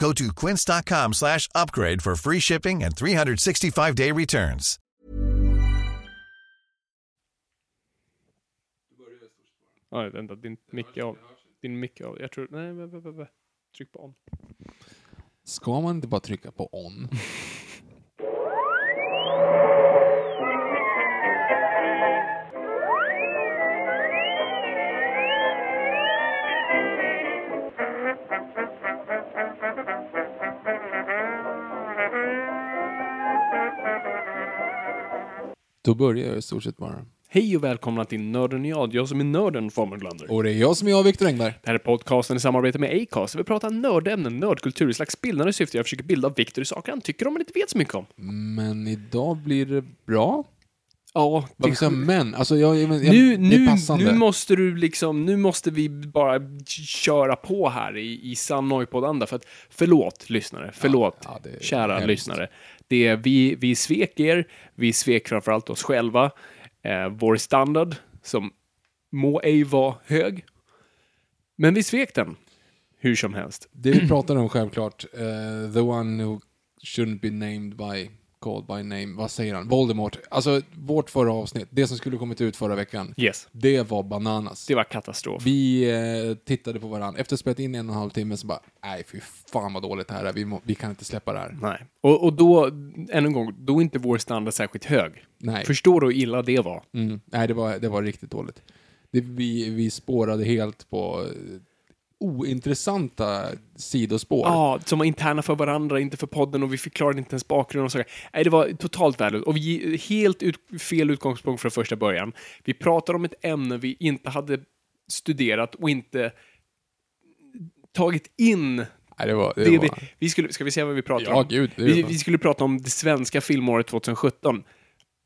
Go to quince.com slash upgrade for free shipping and 365-day returns. Ja, vänta, din mick är av. Din mick är av. Jag tror... Nej, vä, vä, vä, vä. Tryck på on. Ska man inte bara trycka på on? Då börjar jag i stort sett bara. Hej och välkomna till Nörden och jag. Jag som är nörden, Formel Glander. Och det är jag som är jag, Viktor Engberg. Det här är podcasten i samarbete med Acast. Vi pratar nördämnen, nördkultur i slags bildande syfte. Jag försöker bilda Viktor i saker han tycker om men inte vet så mycket om. Men idag blir det bra. Ja, Varför säger jag men? Alltså, jag, jag, jag, nu, det är nu, passande. nu måste du liksom, nu måste vi bara köra på här i, i sann Noipod-anda. För att, förlåt lyssnare, förlåt ja, är kära hemskt. lyssnare. Det är, vi, vi svek er, vi svek framförallt oss själva. Eh, vår standard, som må ej vara hög. Men vi svek den, hur som helst. Det vi pratar om självklart, uh, the one who shouldn't be named by, called by name, vad säger han? Voldemort. Alltså, vårt förra avsnitt, det som skulle kommit ut förra veckan, Yes, det var bananas. det var katastrof. Vi eh, tittade på varandra, efter att spelat in en och en halv timme så bara, nej fy fan vad dåligt det här är, vi, må, vi kan inte släppa det här. Nej. Och, och då, än en gång, då är inte vår standard särskilt hög. Nej. Förstår du hur illa det var? Mm. Nej, det var, det var riktigt dåligt. Det, vi, vi spårade helt på eh, ointressanta sidospår. Ja, som var interna för varandra, inte för podden och vi förklarade inte ens bakgrund och så. Nej, det var totalt värdelöst. Och vi helt ut, fel utgångspunkt från första början. Vi pratade om ett ämne vi inte hade studerat och inte tagit in Nej, det var, det det var... vi, vi skulle, ska vi se vad vi pratar Ja, om? gud, vi, vi skulle prata om det svenska filmåret 2017.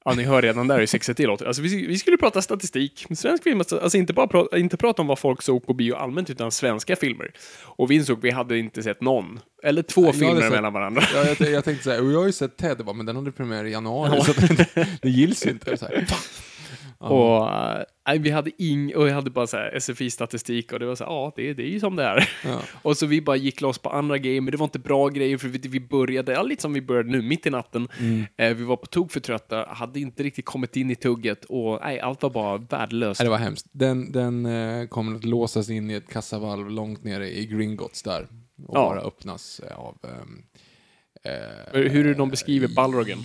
Ja, ni hör redan där hur sexigt det låter. Alltså, vi, vi skulle prata statistik. Svensk film, alltså inte bara prata, inte prata om vad folk såg på bio allmänt, utan svenska filmer. Och vi insåg att vi hade inte sett någon. Eller två jag hade filmer sett- mellan varandra. Ja, jag, jag tänkte såhär, och jag har ju sett Ted, jag bara, men den hade premiär i januari, så det, det gills ju inte. Och eh, nej, vi hade ing och jag hade bara så här SFI-statistik och det var så här, ja, det, det är ju som det är. Ja. Och så vi bara gick loss på andra grejer, men det var inte bra grejer för vi, vi började, ja, lite som vi började nu, mitt i natten. Mm. Eh, vi var på tog för trötta, hade inte riktigt kommit in i tugget och nej, allt var bara värdelöst. Nej, det var hemskt. Den, den eh, kommer att låsas in i ett kassavalv långt nere i Gringotts där. Och Ja. bara öppnas av... ehm, eh, Hur är det de beskriver Balrogen?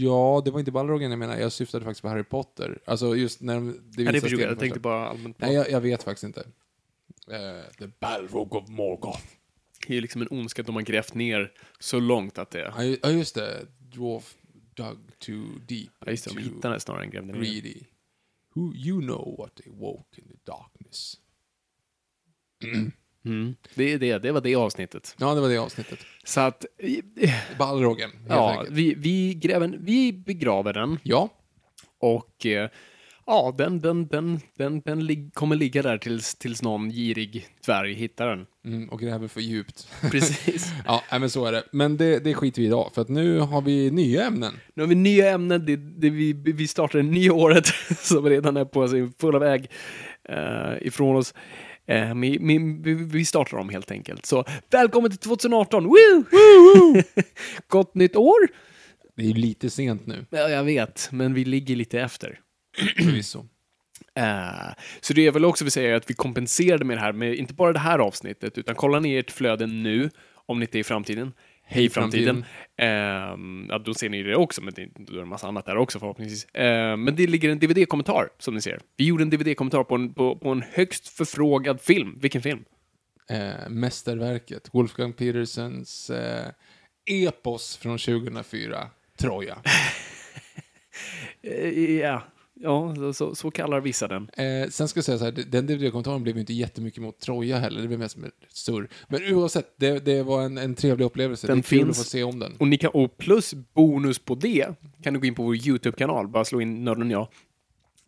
Ja, det var inte Balrogen jag menar, jag syftade faktiskt på Harry Potter. Alltså just när de- det Ja, det förstod jag, tänkte bara allmänt på. Nej, jag, jag vet faktiskt inte. Eh, the Balrog of Morgoth. Det är ju liksom en ondska att de har grävt ner så långt att det... Ja, ju- Ja, just det. Dwarf dug too deep. Ja, just det, de hittade det snarare än grävde ner. greedy. Who you know what they woke in the darkness. Mm. Det, är det, det var det avsnittet. Ja, det var det avsnittet. Så att, Balrogen, helt ja, enkelt. vi, vi, gräver, vi begraver den. Ja, Och eh, ja, den, den, den, den, den lig- kommer ligga där tills, tills någon girig dvärg hittar den. mm, och gräver för djupt. Precis. ja, men så är det. Men det, det skiter vi i idag, för att nu har vi nya ämnen. nu har vi nya ämnen. Det, det, vi, vi startar det nya året som redan är på sin fulla väg eh, ifrån oss. Eh, vi, startar om helt enkelt. Så välkommen till 2018! Woo! Woo! Gott nytt år! Det är ju lite sent nu, Ja, jag vet, men vi ligger lite efter. förvisso. Eh, så det jag väl också vill säga är att vi kompenserade med det här, med inte bara det här avsnittet, utan kolla ner ert flöde nu, om ni inte är i framtiden. Hej framtiden. Ehm, ja, då ser ni det också, men det, är en massa annat där också förhoppningsvis. Ehm, men det ligger en DVD-kommentar, som ni ser. Vi gjorde en DVD-kommentar på en, på, på en högst förfrågad film. Vilken film? Eh, mästerverket, Wolfgang Petersens eh, epos från 2004, Troja. Eh, ja, ja så, så, kallar vissa den. Eh, sen ska jag säga så här, den DVD-kommentaren blev ju inte jättemycket mot Troja heller, det blev mest surr. Men oavsett, det, det var en, en trevlig upplevelse. Den det är kul finns. att få se om den. Och, ni kan, och plus bonus på det kan du gå in på vår YouTube-kanal, bara slå in Nörden jag.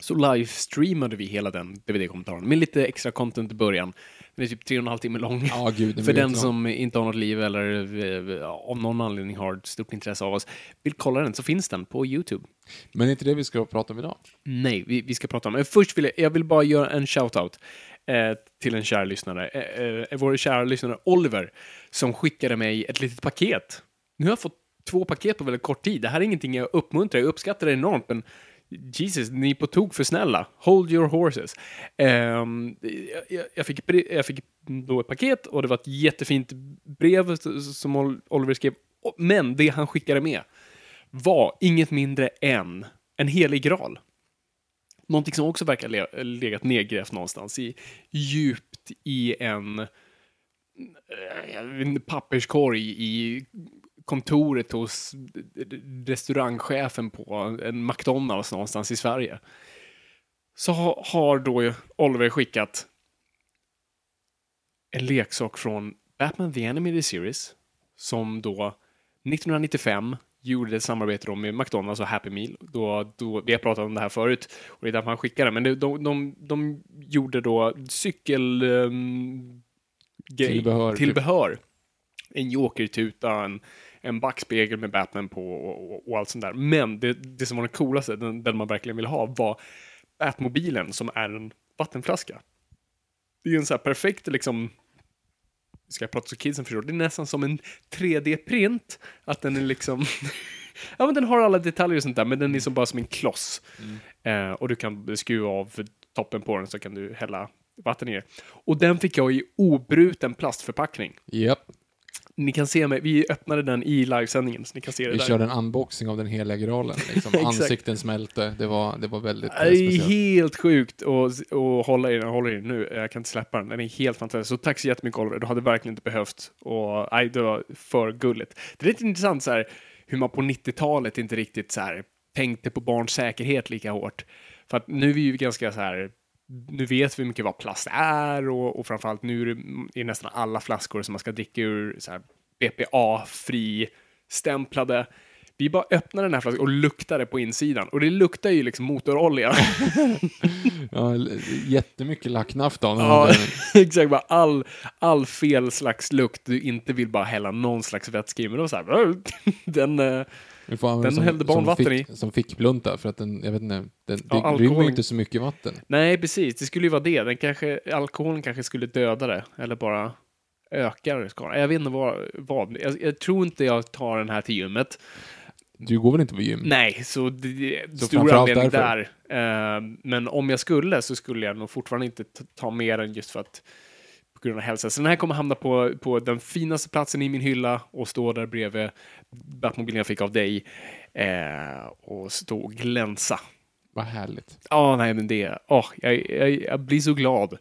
Så livestreamade vi hela den DVD-kommentaren med lite extra content i början. Den är typ tre och en halv timme lång. Ja, gud, den För den som inte har något liv eller eh, av någon anledning har ett stort intresse av oss vill kolla den så finns den på YouTube. Men är inte det vi ska prata om idag. Nej, vi, vi ska prata om. Men först vill jag, jag vill bara göra en shout-out eh, till en kär lyssnare. Eh, eh, vår kära lyssnare Oliver, som skickade mig ett litet paket. Nu har jag fått två paket på väldigt kort tid. Det här är ingenting jag uppmuntrar, jag uppskattar det enormt, men Jesus, ni är på tok för snälla. Hold your horses. Um, jag- jag, fick, jag fick då ett paket och det var ett jättefint brev som Oliver skrev. Men det han skickade med var inget mindre än en helig graal. Någonting som också verkar le- legat nedgrävt någonstans i, djupt i en en papperskorg i kontoret hos restaurangchefen på en McDonalds någonstans i Sverige. Så ha- har då Oliver skickat en leksak från Batman The Animated Series som då 1995 gjorde ett samarbete med McDonalds och Happy Meal. Då, då, vi har pratat om det här förut och det är därför han skickade det. Men de, de, de gjorde då cykel... Um, grej- Tillbehör, typ. tillbehör. En jokertuta, en, en backspegel med Batman på och, och, och allt sånt där. Men det, det som var det coolaste, den, den man verkligen ville ha, var Batmobilen som är en vattenflaska. Det är en så här perfekt liksom ska jag prata så kidsen förstår, det är nästan som en 3D-print. Att den är liksom... ja, men den har alla detaljer och sånt där, men den är som bara som en kloss. Eh, och du kan skruva av toppen på den så kan du hälla vatten i det. Och den fick jag i obruten plastförpackning. Japp. Ni kan se mig, vi öppnade den i livesändningen, så ni kan se det Vi där. körde en unboxing av den heliga graalen. Liksom. Ansikten smälte. Det var, det var väldigt Det är speciellt. helt sjukt att att hålla i den, hålla i den nu. Jag kan inte släppa den. Den är helt fantastisk. Så tack så jättemycket Oliver. Du hade verkligen inte behövt. Och, nej, det var för gulligt. Det är lite intressant så här, hur man på 90-talet inte riktigt så här, tänkte på barns säkerhet lika hårt. För att nu är vi ju ganska så här, nu vet vi mycket vad plast är och, och framförallt nu är det i nästan alla flaskor som man ska dricka ur BPA-fri stämplade. Vi bara öppnar den här flaskan och luktade på insidan. Och det luktar ju liksom motorolja. Ja, jättemycket lacknafton. Ja, exakt. Bara all, all fel slags lukt du inte vill bara hälla någon slags vätska i. Men det var så här, den, Den som, hällde barnvatten som fick, i. Som fickblunta, för att den, jag vet inte, den, Ja, det rymmer ju inte så mycket vatten. nej, precis. Det skulle ju vara det. Den kanske, alkoholen kanske skulle döda det. Eller bara öka skadan. Jag vet inte vad. vad. Jag, jag tror inte jag tar den här till gymmet. Du går väl inte på gym? Nej, så det, det är stor anledning därför. där. Eh, men om jag skulle så skulle jag nog fortfarande inte ta mer än just för att på grund av hälsa. Så den här kommer hamna på, på den finaste platsen i min hylla och stå där bredvid Batmobilen jag fick av dig eh, och stå och glänsa. Vad härligt. Ja, nej, men det, åh, jag, jag, jag blir så glad.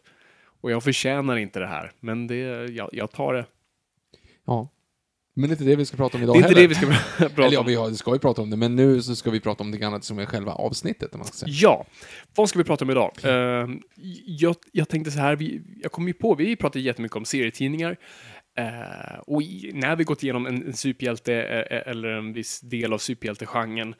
Och jag förtjänar inte det här, men det, jag, jag tar det. Ja. Men det är inte det vi ska prata om idag Det är inte heller. det vi ska pra- prata Eller ja, om. vi har- ska ju prata om det, men nu så ska vi prata om det annat som är själva avsnittet, om man ska säga. Ja, vad ska vi prata om idag? Eh, jag, jag tänkte så här, vi, jag kom ju på, vi pratar jättemycket om serietidningar. Eh, och i, när vi gått igenom en, en superhjälte eh, eller en viss del av superhjältegenren,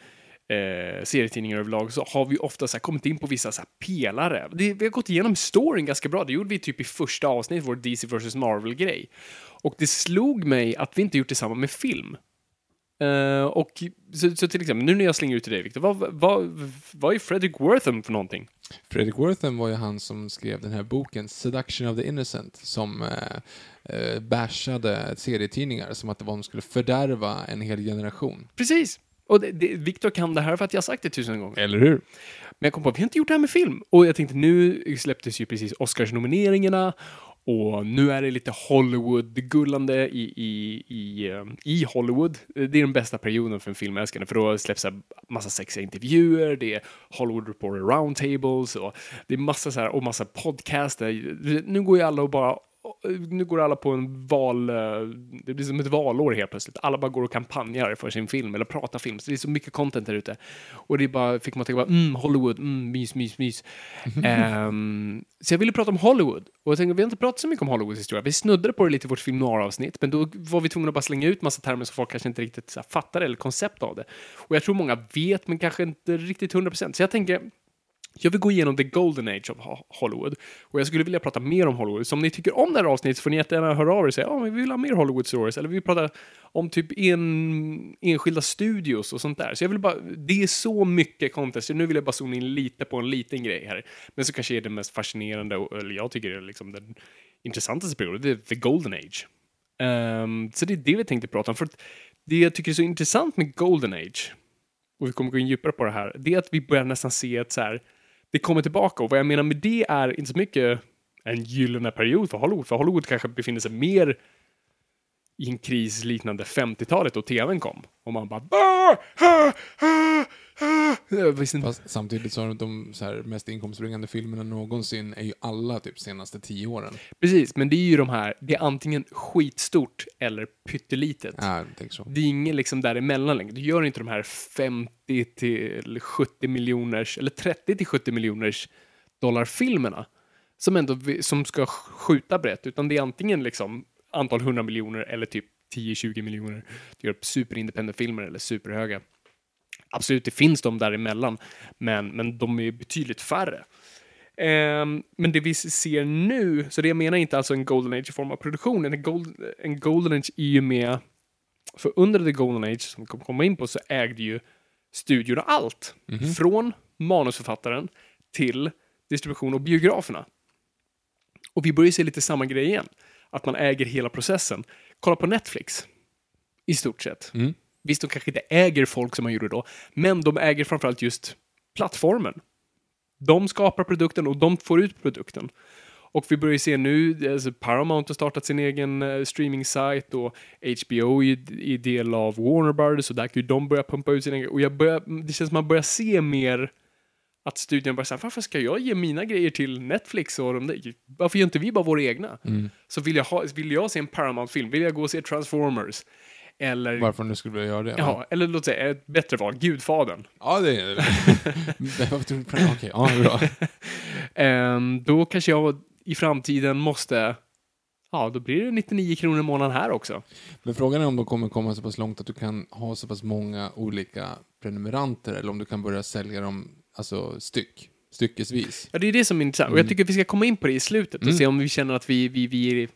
eh, serietidningar överlag, så har vi ofta så här, kommit in på vissa så här, pelare. Det, vi har gått igenom storyn ganska bra. Det gjorde vi typ i första avsnittet, vår DC vs. Marvel-grej. Och det slog mig att vi inte gjort detsamma med film. Eh, och så, så till exempel, nu när jag slänger ut till dig Victor, vad, vad, vad är Fredrik Wortham för någonting? Fredrik Wortham var ju han som skrev den här boken Seduction of the Innocent, som eh, eh, bashade serietidningar som att de skulle fördärva en hel generation. Precis! Och det, det, Victor kan det här för att jag har sagt det tusen gånger. Eller hur? Men jag kom på att vi har inte gjort det här med film. Och jag tänkte, nu släpptes ju precis Oscarsnomineringarna Och nu är det lite Hollywood-gullande i, i, i, eh, i Hollywood. Det är den bästa perioden för en filmälskare, för då släpps det massa sexiga intervjuer, det är Hollywood Reporter Roundtables och det är massa så här, och massa podcaster. Nu går ju alla och bara nu går alla på en val, eh, det blir som ett valår helt plötsligt. Alla bara går och kampanjar för sin film eller pratar film. Så det är så mycket content där ute. Och det bara, fick man tänka bara, mm, Hollywood, mm, mys, mys, mys. um, så jag ville prata om Hollywood. Och jag tänkte, vi har inte pratat så mycket om Hollywoods historia. Vi snuddade på det lite i vårt film noir-avsnitt, men då var vi tvungna att bara slänga ut massa termer som folk kanske inte riktigt så här, fattar eller koncept av det. Och jag tror många vet, men kanske inte riktigt 100%. Så jag tänker, jag vill gå igenom the golden age of Hollywood. Och jag skulle vilja prata mer om Hollywood. Så om ni tycker om det här avsnittet så får ni jättegärna höra av er och säga att oh, vi vill ha mer Hollywood stories. Eller vi vill prata om typ en, enskilda studios och sånt där. Så jag vill bara, det är så mycket content, så nu vill jag bara zooma in lite på en liten grej här. Men så kanske är det mest fascinerande, eller jag tycker det är liksom den intressantaste perioden, det är the golden age. Um, så det är det vi tänkte prata om. För det jag tycker är så intressant med golden age, och vi kommer gå in djupare på det här, det är att vi börjar nästan se ett så här det kommer tillbaka. Och vad jag menar med det är inte så mycket en gyllene period för Hollywood. För Hollywood kanske befinner sig mer i en kris liknande 50-talet då tvn kom. Och man bara... Ah, ah, ah, Fast samtidigt så har de så här mest inkomstbringande filmerna någonsin är ju alla typ senaste tio åren. Precis, men det är ju de här, det är antingen skitstort eller pyttelitet. Ja. Det är inget liksom däremellan längre. Du gör inte de här 50 till 70 miljoners, eller 30 till 70 miljoners dollarfilmerna som ändå som ska skjuta brett, utan det är antingen liksom antal 100 miljoner eller typ 10-20 miljoner. Du gör superindependent-filmer eller superhöga. Absolut, det finns de däremellan, men, men de är betydligt färre. Um, men det vi ser nu, så det jag menar inte alltså en golden age i form av produktion, en, gold, en golden age i och med, för under the golden age, som vi kommer komma in på, så ägde ju studiorna allt. Mm -hmm. Från manusförfattaren till distribution och biograferna. Och vi börjar se lite samma grej igen, att man äger hela processen. Kolla på Netflix, i stort sett. Mm. Visst, de kanske inte äger folk som man gjorde då, men de äger framförallt just plattformen. De skapar produkten och de får ut produkten. Och vi börjar se nu, alltså Paramount har startat sin egen uh, streaming-sajt och HBO är, är del av Warner Brothers och där kan ju de börja pumpa ut sin egen. Och jag börjar, det känns som man börjar se mer att studion bara säger varför ska jag ge mina grejer till Netflix och de där? Varför gör inte vi bara våra egna? Mm. Så vill jag, ha, vill jag se en Paramount-film, vill jag gå och se Transformers, eller... Varför nu skulle vilja göra det? Ja, eller låt säga ett bättre val, Gudfadern. Ja, det är det. Okej, ja, bra. um, då kanske jag i framtiden måste Ja, då blir det 99 kronor i månaden här också. Men frågan är om de kommer komma så pass långt att du kan ha så pass många olika prenumeranter eller om du kan börja sälja dem alltså styck, styckesvis. Ja, det är det som är intressant. Mm. Och jag mm. tycker att vi ska komma in på det i slutet och mm. se om vi känner att vi, vi, vi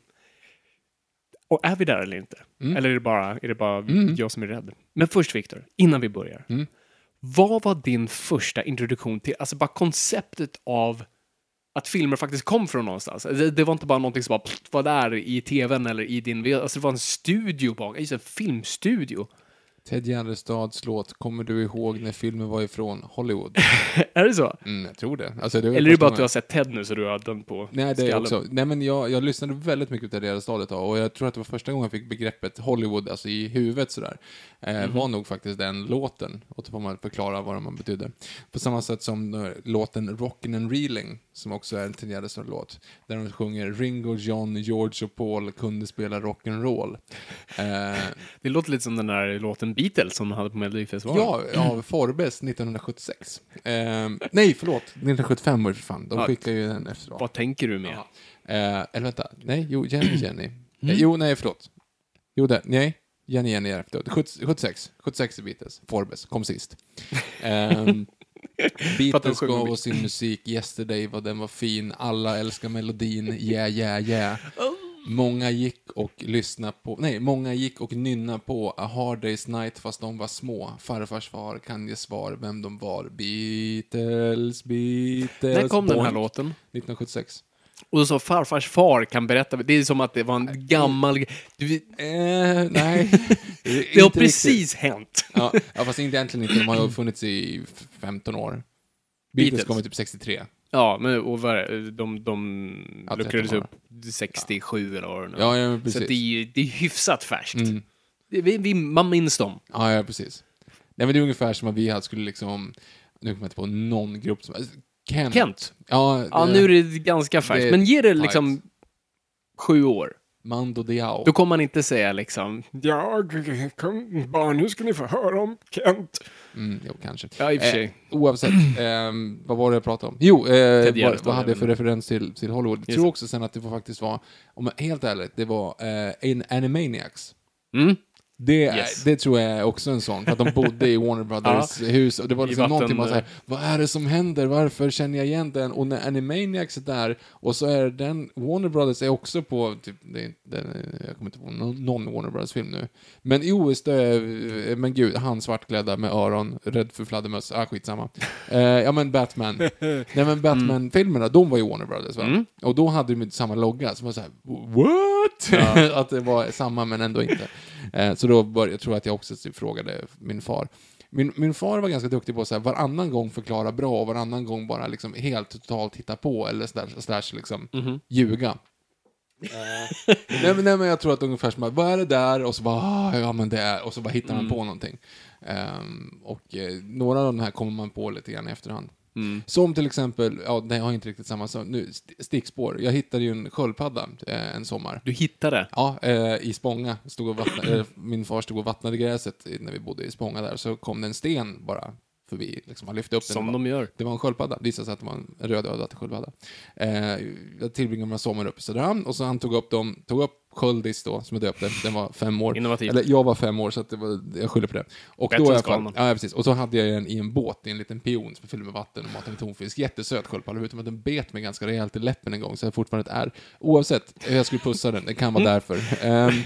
och är vi där eller inte? Mm. Eller är det bara, är det bara mm. jag som är rädd? Men först Viktor, innan vi börjar. Mm. Vad var din första introduktion till, alltså bara konceptet av att filmer faktiskt kom från någonstans. Det, det var inte bara någonting som bara pff, var där i tvn eller i din... Alltså det var en studio bak, en filmstudio. Ted Gärdestads låt Kommer du ihåg när filmen var ifrån Hollywood? är det så? Mm, jag tror det. Alltså, det Eller är det bara att du har sett Ted nu så du har den på Nej, det är också. Nej, men jag, jag lyssnade väldigt mycket på Ted Gärdestad ett tag och jag tror att det var första gången jag fick begreppet Hollywood, alltså i huvudet sådär. Eh, mm. var nog faktiskt den låten. Och då får man förklara vad den betyder. På samma sätt som uh, låten Rockin' and Reeling, som också är en Ted Gärdestad-låt. Där de sjunger Ringo, John, George och Paul kunde spela rock'n'roll. Eh, det låter lite som den där låten Beatles som de hade på Melodifestivalen. Ja, av Forbes 1976. Eh, nej, förlåt. 1975 var det för fan. De ja, skickade ju den efteråt. Vad tänker du med? Eh, eller vänta. Nej, jo, Jenny, Jenny. Mm. jo, nej, förlåt. Jo, där. Nej. Jenny Jenny är efteråt. 76. 76 är Beatles. Forbes. Kom sist. Um, Beatles gav oss sin musik. Yesterday, vad den var fin. Alla älskar melodin. Yeah, yeah, yeah. Oh. Många gick och lyssnade på, nej, många gick och nynna på A Hard Day's Night fast de var små. Farfars far kan ge svar vem de var. Beatles, Beatles. När kom Boink. den här låten? 1976. Och då sa farfars far kan berätta, det är som att det var en gammal... Du, eh, nej. det, har precis riktigt. hänt. ja, ja, fast inte egentligen inte. De har ju funnits i 15 år. Beatles, Beatles. kom typ 63. Ja, men och vad de, de Ja, luckrades 13 upp 67 eller vad det Ja, ja, Så precis. att det, är, ju- det är hyfsat färskt. Mm. Det- Vi, vi, man minns dem. Ja, ja, precis. Nej, men det är ungefär som att vi hade skulle liksom, nu kommer jag inte på någon grupp som, Kent. Kent. Ja, Ja, det- nu är det ganska färskt. det- Men ge det tight. liksom sju år. Mando Diao. Då kommer man inte säga liksom Ja, kom barn, nu ska ni få höra om Kent. Mm, jo, kanske. Ja, i och för sig. Eh, oavsett, ehm, vad var det jag pratade om? Jo, eh, vad, vad hade jag för referens till, till Hollywood? Jag tror också sen att det var faktiskt var, om jag, helt ärligt, det var eh, en Animaniacs. Mm. Det, är- Yes. det tror jag är också en sån, för att de bodde i Warner Brothers hus och det var liksom vatten- någonting man säger, vad är det som händer, varför känner jag igen den? Och när Animaniacs är där, och så är den, Warner Brothers är också på, typ, det, det, jag kommer inte på någon, Warner Brothers-film nu. Men jo, visst, det är, men gud, han svartklädda med öron, rädd för fladdermöss, ah skitsamma. Eh, ja men Batman. Nej men Batman-filmerna, de var ju Warner Brothers va? Mm. Och då hade de inte samma logga, så man såhär, what? att det var samma men ändå inte. Eh, så då bör, jag tror att jag också frågade min far. Min, min far var ganska duktig på att varannan gång förklara bra och varannan gång bara liksom helt totalt hitta på eller slash, slash liksom ljuga. nej, men, nej men jag tror att ungefär som att, vad är det där? Och så bara, ah, ja men det är, och så bara hittar man på någonting. Ehm, och eh, några av de här kommer man på lite grann i efterhand. Som till exempel, ja det har inte riktigt samma, så, nu, st- stickspår. Jag hittade ju en sköldpadda eh, en sommar. Du hittade. Ja, eh, i Spånga. Stod och vattnade, eh, min far stod och vattnade gräset när vi bodde i Spånga där, så kom det en sten bara förbi. Liksom, han lyfte upp den. Som de gör. Det var en sköldpadda. Det visade sig att det var en rödödad sköldpadda. Eh, jag tillbringade några sommar uppe i Söderhamn och så han tog upp dem, tog upp Sköldis då, som jag döpte. Den var fem år. Innovativt. Eller jag var fem år, så att det var, jag skyller på det. Och Bättre då i alla fall, ja, precis. Och så hade jag den i en båt, i en liten pion som är fylld med vatten och matad med tonfisk. Jättesöt sköldpadda, förutom att den bet mig ganska rejält i läppen en gång, så jag fortfarande ärr. Oavsett, jag skulle pussa den, det kan vara därför. Ehm,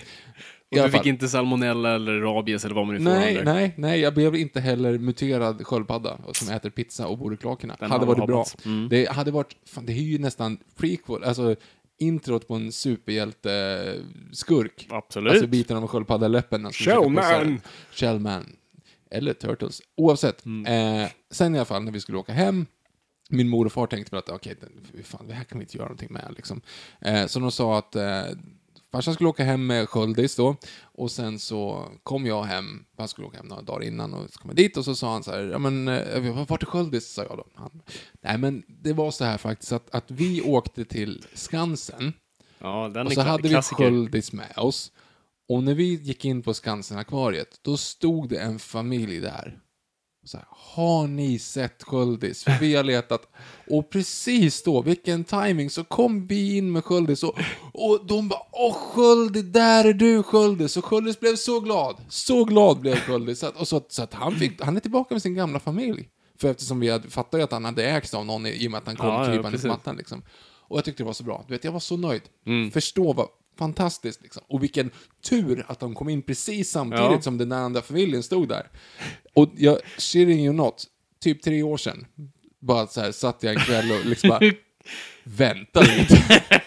i Och du fick inte salmonella eller rabies eller vad man nu får Nej, heller. nej, nej, jag blev inte heller muterad sköldpadda som äter pizza och bor i kloakerna. Hade varit bra. hoppats. Mm. Det hade varit, fan, det är ju nästan prequel, alltså introt på en superhjälte-skurk. Absolut. Alltså biten av en sköldpadda i läppen. när han ska försöka Shellman. Eller Turtles. Oavsett. Mm. Eh, sen i alla fall när vi skulle åka hem, min mor och far tänkte på att okej, okay, fan, det här kan vi inte göra någonting med. Liksom. Eh, så de sa att eh, farsan skulle åka hem med Sköldis då, och sen så kom jag hem, han skulle åka hem några dagar innan, och så kom jag dit och så sa han så här, ja men, eh, vart är Sköldis? sa jag då. Han, Nej men, det var så här faktiskt att, att vi åkte till Skansen, Ja, den och så hade vi. Sköldis med oss. Och när vi gick in på Skansen-akvariet, då stod det en familj där. Så här, har ni sett Sköldis? För vi har letat. Och precis då, vilken timing så kom vi in med Sköldis och, och de bara Åh Sköldis, där är du Sköldis! Och Sköldis blev så glad. Så glad blev Sköldis. Och så, att- så att han, fick, han är tillbaka med sin gamla familj. För eftersom vi hade, fattade att han hade ägts av någon i i och med att han kom Ja, ja, krypande precis. på mattan liksom. Och jag tyckte det var så bra. Du vet, jag var så nöjd. Mm. Förstå vad fantastiskt liksom. Och vilken tur att de kom in precis samtidigt Ja. som den andra familjen stod där. Och jag, shitting you not, typ tre år sedan, bara så här satt jag en kväll och liksom bara vänta lite.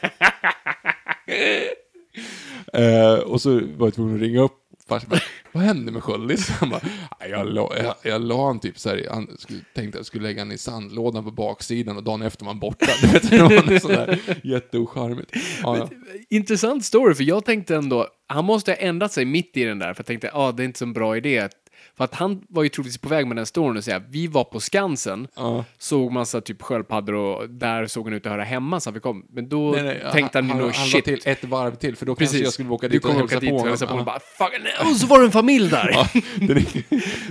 Eh, och så var jag tvungen att ringa upp farsan bara, vad hände med Sköldis? Han bara, jag la, jag, jag la han typ så här, han skulle, tänkte att jag skulle lägga han i sandlådan på baksidan och dagen efter var han borta. Du vet, det var något jätteocharmigt. Ja, ja. Intressant story, för jag tänkte ändå, han måste ha ändrat sig mitt i den där, för jag tänkte, ja, ah, det är inte så en bra idé. att- för att han var ju troligtvis på väg med den storyn och säga, vi var på Skansen, Ja. såg massa typ sköldpaddor och där såg han ut att höra hemma så vi kom. Men då Nej, nej, tänkte han, han, nog, han shit. till ett varv till, för då kanske Precis. jag skulle åka dit och hälsa på och honom. Ja. och bara, fuck, och så var det en familj där! Ja, det, är,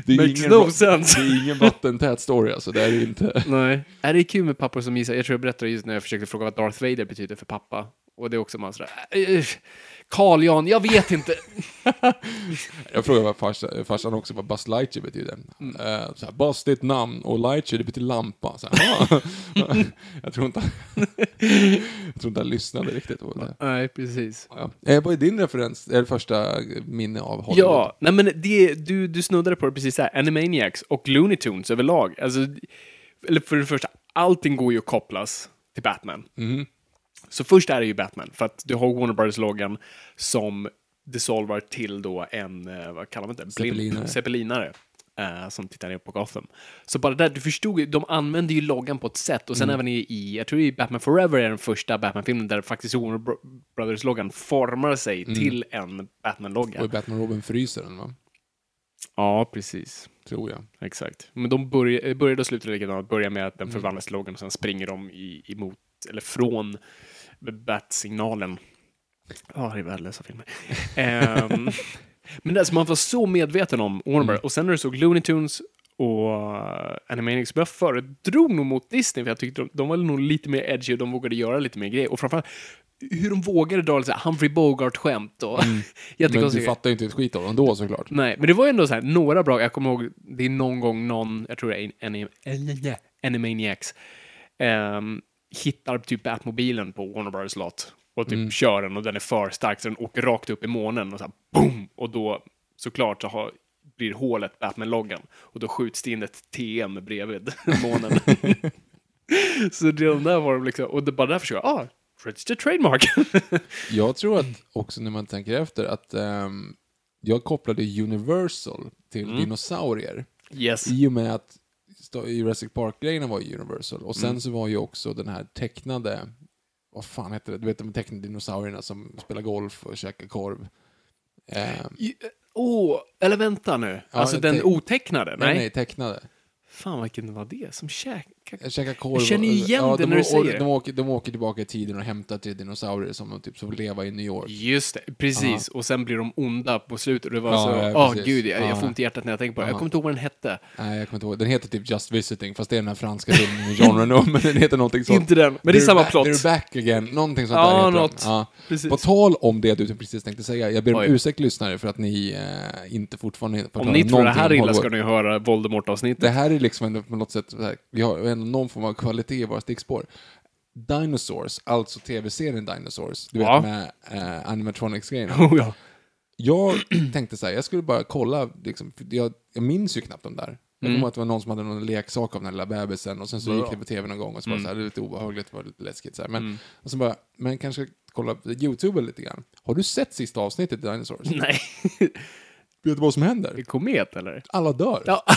det, är ingen, no sense. det är ingen vattentät story alltså, det är det inte. Nej. Är det kul med pappor som gissar? Jag tror jag berättade just när jag försökte fråga vad Darth Vader betyder för pappa. Och det är också man sådär, äh, Carl Jan, jag vet inte. Jag frågade vad farsan, farsan också vad Buzz Lightyear betyder. Mm. Uh, så här, Buzz det är ett namn och Lightyear det betyder lampa. Så här, jag, tror inte, jag tror inte han lyssnade riktigt på det. Nej, precis. Ja. Eh, vad är din referens, är det första minne av Hollywood? Ja, nej men det, du, du snuddade på det precis här, Animaniacs och Looney Tunes överlag. Alltså, eller för det första, allting går ju att kopplas till Batman. Mhm. Så först är det ju Batman, för att du har Warner Brothers-loggan som dissolvar till då en, eh, vad kallar man det? Zeppelinare. Zeppelinare. eh, som tittar ner på Gotham. Så bara där, du förstod ju, de använder ju loggan på ett sätt och sen även i, i, jag tror i Batman Forever är den första Batman-filmen där faktiskt Warner Bro- Brothers-loggan formar sig till en Batman-logga. Och i Batman Robin fryser den, va? Ja, precis. Tror jag. Exakt. Men de eh, började och slutade likadant. Börjar med att den förvandlas till loggan och sen springer de i, emot, eller från Bat-signalen. Ja, det är värdelösa filmer. Ehm, men det som man var så medveten om, Warner och sen när du såg Looney Tunes och uh, Animaniacs, jag föredrog nog mot Disney, för jag tyckte de, de var nog lite mer edgy och de vågade göra lite mer grejer. Och framförallt hur de vågade dra lite Humphrey Bogart-skämt och Men du fattar ju inte ett skit av dem då såklart. Nej, men det var ändå så här, några bra, jag kommer ihåg, det är någon gång någon, jag tror det är Anim- Anim- Animaniacs, ehm, hittar typ Batmobilen på Warner Brothers lot och typ kör den och den är för stark så den åker rakt upp i månen och så här boom! Och då såklart så har, blir hålet Batman-loggan och då skjuts det in ett TM bredvid månen. så det de där var de liksom, och det bara därför så jag, ah, register trademark. Jag tror att också när man tänker efter att ehm, jag kopplade Universal till Mm. dinosaurier. yes. I och med att Jurassic Park-grejerna var ju Universal. Och sen Mm. så var ju också den här tecknade, vad fan heter det? Du vet de tecknade dinosaurierna som spelar golf och käkar korv. I- Åh, eller vänta nu. Ja, alltså den te- otecknade? nej, Nej. tecknade. Fan, vilken var det? Som käkar... Korv. Jag känner igen det de, när du säger det. de, åker, de åker tillbaka i tiden och hämtar till dinosaurier som typ får leva i New York. Just det, precis. Och sen blir de onda på slutet. Och det var Ja, så... ja, precis. gud, jag, jag Ja. får ont i hjärtat när jag tänker på det. Jag Ja. kommer inte ihåg vad den hette. Nej, jag kommer inte ihåg. Den heter typ Just Visiting, fast det är den här franska filmen med John Renault, men den heter någonting sånt. Inte den, men det är samma back- plott. They're back again, någonting sånt Ja, där heter något. Den. Ja. Precis. På tal om det du precis tänkte säga, jag ber om Oj. ursäkt lyssnare för att ni eh, inte fortfarande Om ni tror det här om illa ska ni höra Voldemort-avsnittet. Det här är liksom ändå på något sätt, här, vi har ändå någon form av kvalitet i våra stickspår. Dinosaurs, alltså tv-serien Dinosaurs, du vet Ja. med eh, animatronics-grejerna. Oh, ja. Jag tänkte så här, jag skulle bara kolla, liksom, jag, jag minns ju knappt de där. Jag kommer ihåg att det var någon som hade någon leksak av den här lilla bebisen och sen så Bra. gick det på tv någon gång och så var det så här, det var lite obehagligt, det var lite läskigt så här. Men, Mm. och så bara, men kanske kolla på YouTube lite grann. Har du sett sista avsnittet i Dinosaurs? Nej. Vet du vad som händer? Komet, eller? Alla dör. Ja.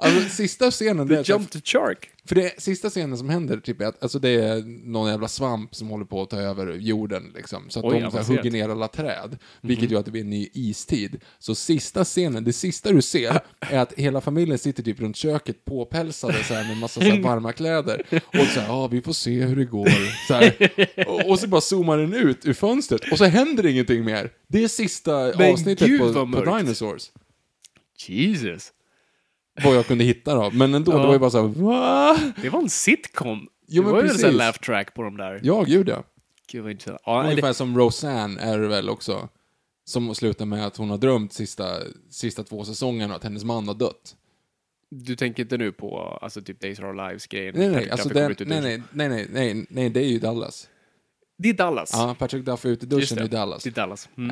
Alltså sista scenen, The här- Jump to Shark. För det sista scenen som händer, typ, är att alltså det är någon jävla svamp som håller på att ta över jorden, liksom. Så att Oj, de så här, hugger ner alla träd, vilket gör att det blir en ny istid. Så sista scenen, det sista du ser, är att hela familjen sitter typ runt köket påpälsade så här, med massa så här, varma kläder. Och så här, ja, vi får se hur det går. Så. Och, och så bara zoomar den ut ur fönstret, och så händer ingenting mer. Det är sista Men avsnittet på, på. Dinosaurs. Jesus. Vad jag kunde hitta då. Men ändå, Ja. det var ju bara så här, va? Det var en sitcom. Jo, det var ju en precis. laugh track på de där. Ja, gud ja. Gud vad intressant. Ja, det, Ungefär som Roseanne är det väl också. Som slutar med att hon har drömt sista, sista två säsongerna att hennes man har dött. du tänker inte nu på alltså, typ Days of Our Lives-grejen? Nej, nej, alltså den, nej, duschen. nej, nej, nej, nej, nej, det är ju Dallas. Det är Dallas. Ja, Patrick Duffy ute i duschen det. är Dallas. Det är Dallas. Mm.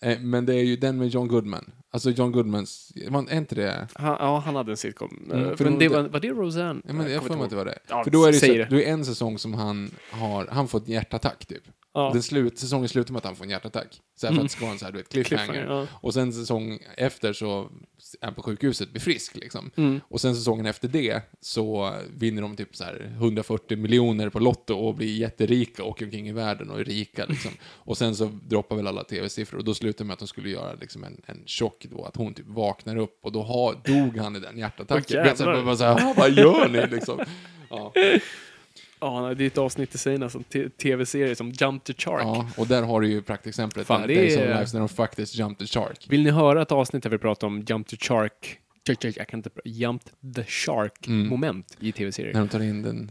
Eh, eh, men det är ju den med John Goodman. Alltså John Goodmans, var är inte det? Han, ja, han hade en sitcom. Mm, Eh, men de- det var, var det Roseanne? Ja, men jag får mig att det var det. Ja, För då är det, så, det. då är en säsong som han har, han får ett hjärtattack typ. Ja. Den slut, säsongen slutar med att han får en hjärtattack. Så här, för att det ska vara en så här, du vet, cliffhanger. Cliffhanger, ja. Och sen säsong efter så är på sjukhuset, blir frisk liksom. Mm. Och sen säsongen efter det så vinner de typ så här 140 miljoner på Lotto och blir jätterika och åker omkring i världen och är rika liksom. Och sen så droppar väl alla tv-siffror och då slutar det med att de skulle göra liksom en, en chock då, att hon typ vaknar upp och då har, dog han i den hjärtattacken. Vet, så här, bara så här, "Ah, vad gör ni liksom? Ja. Ja, det är ett avsnitt i sig nästan. Tv-serie som Jump to Shark. ja, och där har du ju praktexemplet. Fan, det är- Lives när de faktiskt jump the shark. Vill ni höra ett avsnitt där vi pratar om Jump to Shark? Jag kan inte... Jump the Shark-moment i tv-serier. När de tar in den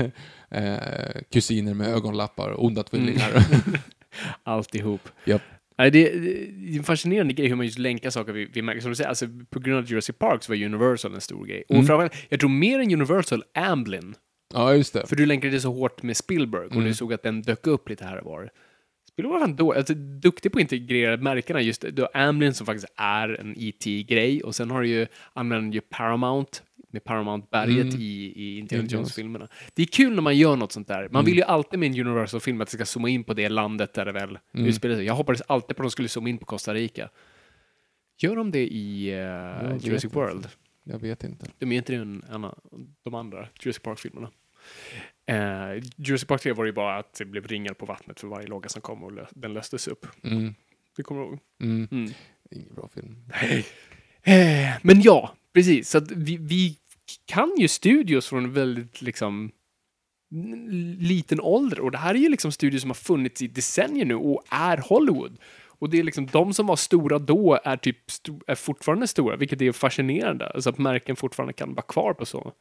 eh, kusiner med ögonlappar, onda tvillingar. Alltihop. Japp. Nej, det, det är en fascinerande grej hur man just länkar saker vi, vi märker. Som du säger, alltså, på grund av Jurassic Park så var Universal en stor grej. Och Mm. framförallt, jag tror mer än Universal, Amblin. Ja, just det. För du länkade det så hårt med Spielberg och Mm. du såg att den dök upp lite här och var. Spielberg var fan då, alltså, duktig på att integrera märkena. Just du har Amblin som faktiskt är en IT-grej och sen har du ju, använder ju Paramount med Paramount-berget Mm. i, i Indiana Indiana Jones. Jones-filmerna. Det är kul när man gör något sånt där. Man vill ju alltid med en Universal-film att det ska zooma in på det landet där det väl Mm. utspelar sig. Jag hoppades alltid på att de skulle zooma in på Costa Rica. Gör de det i vet Jurassic inte. World? Jag vet inte. De är inte en, en av de andra Jurassic Park-filmerna. Eh, Jurassic Park 3 var det ju bara att det blev ringar på vattnet för varje låga som kom och lö- den löstes upp. Mm. Det kommer du ihåg? Mm. Mm. Ingen bra film. Eh, men ja, precis. Så att vi, vi kan ju studios från väldigt liksom liten ålder och det här är ju liksom studios som har funnits i decennier nu och är Hollywood. Och det är liksom de som var stora då är typ sto- är fortfarande stora, vilket är fascinerande. Alltså att märken fortfarande kan vara kvar på så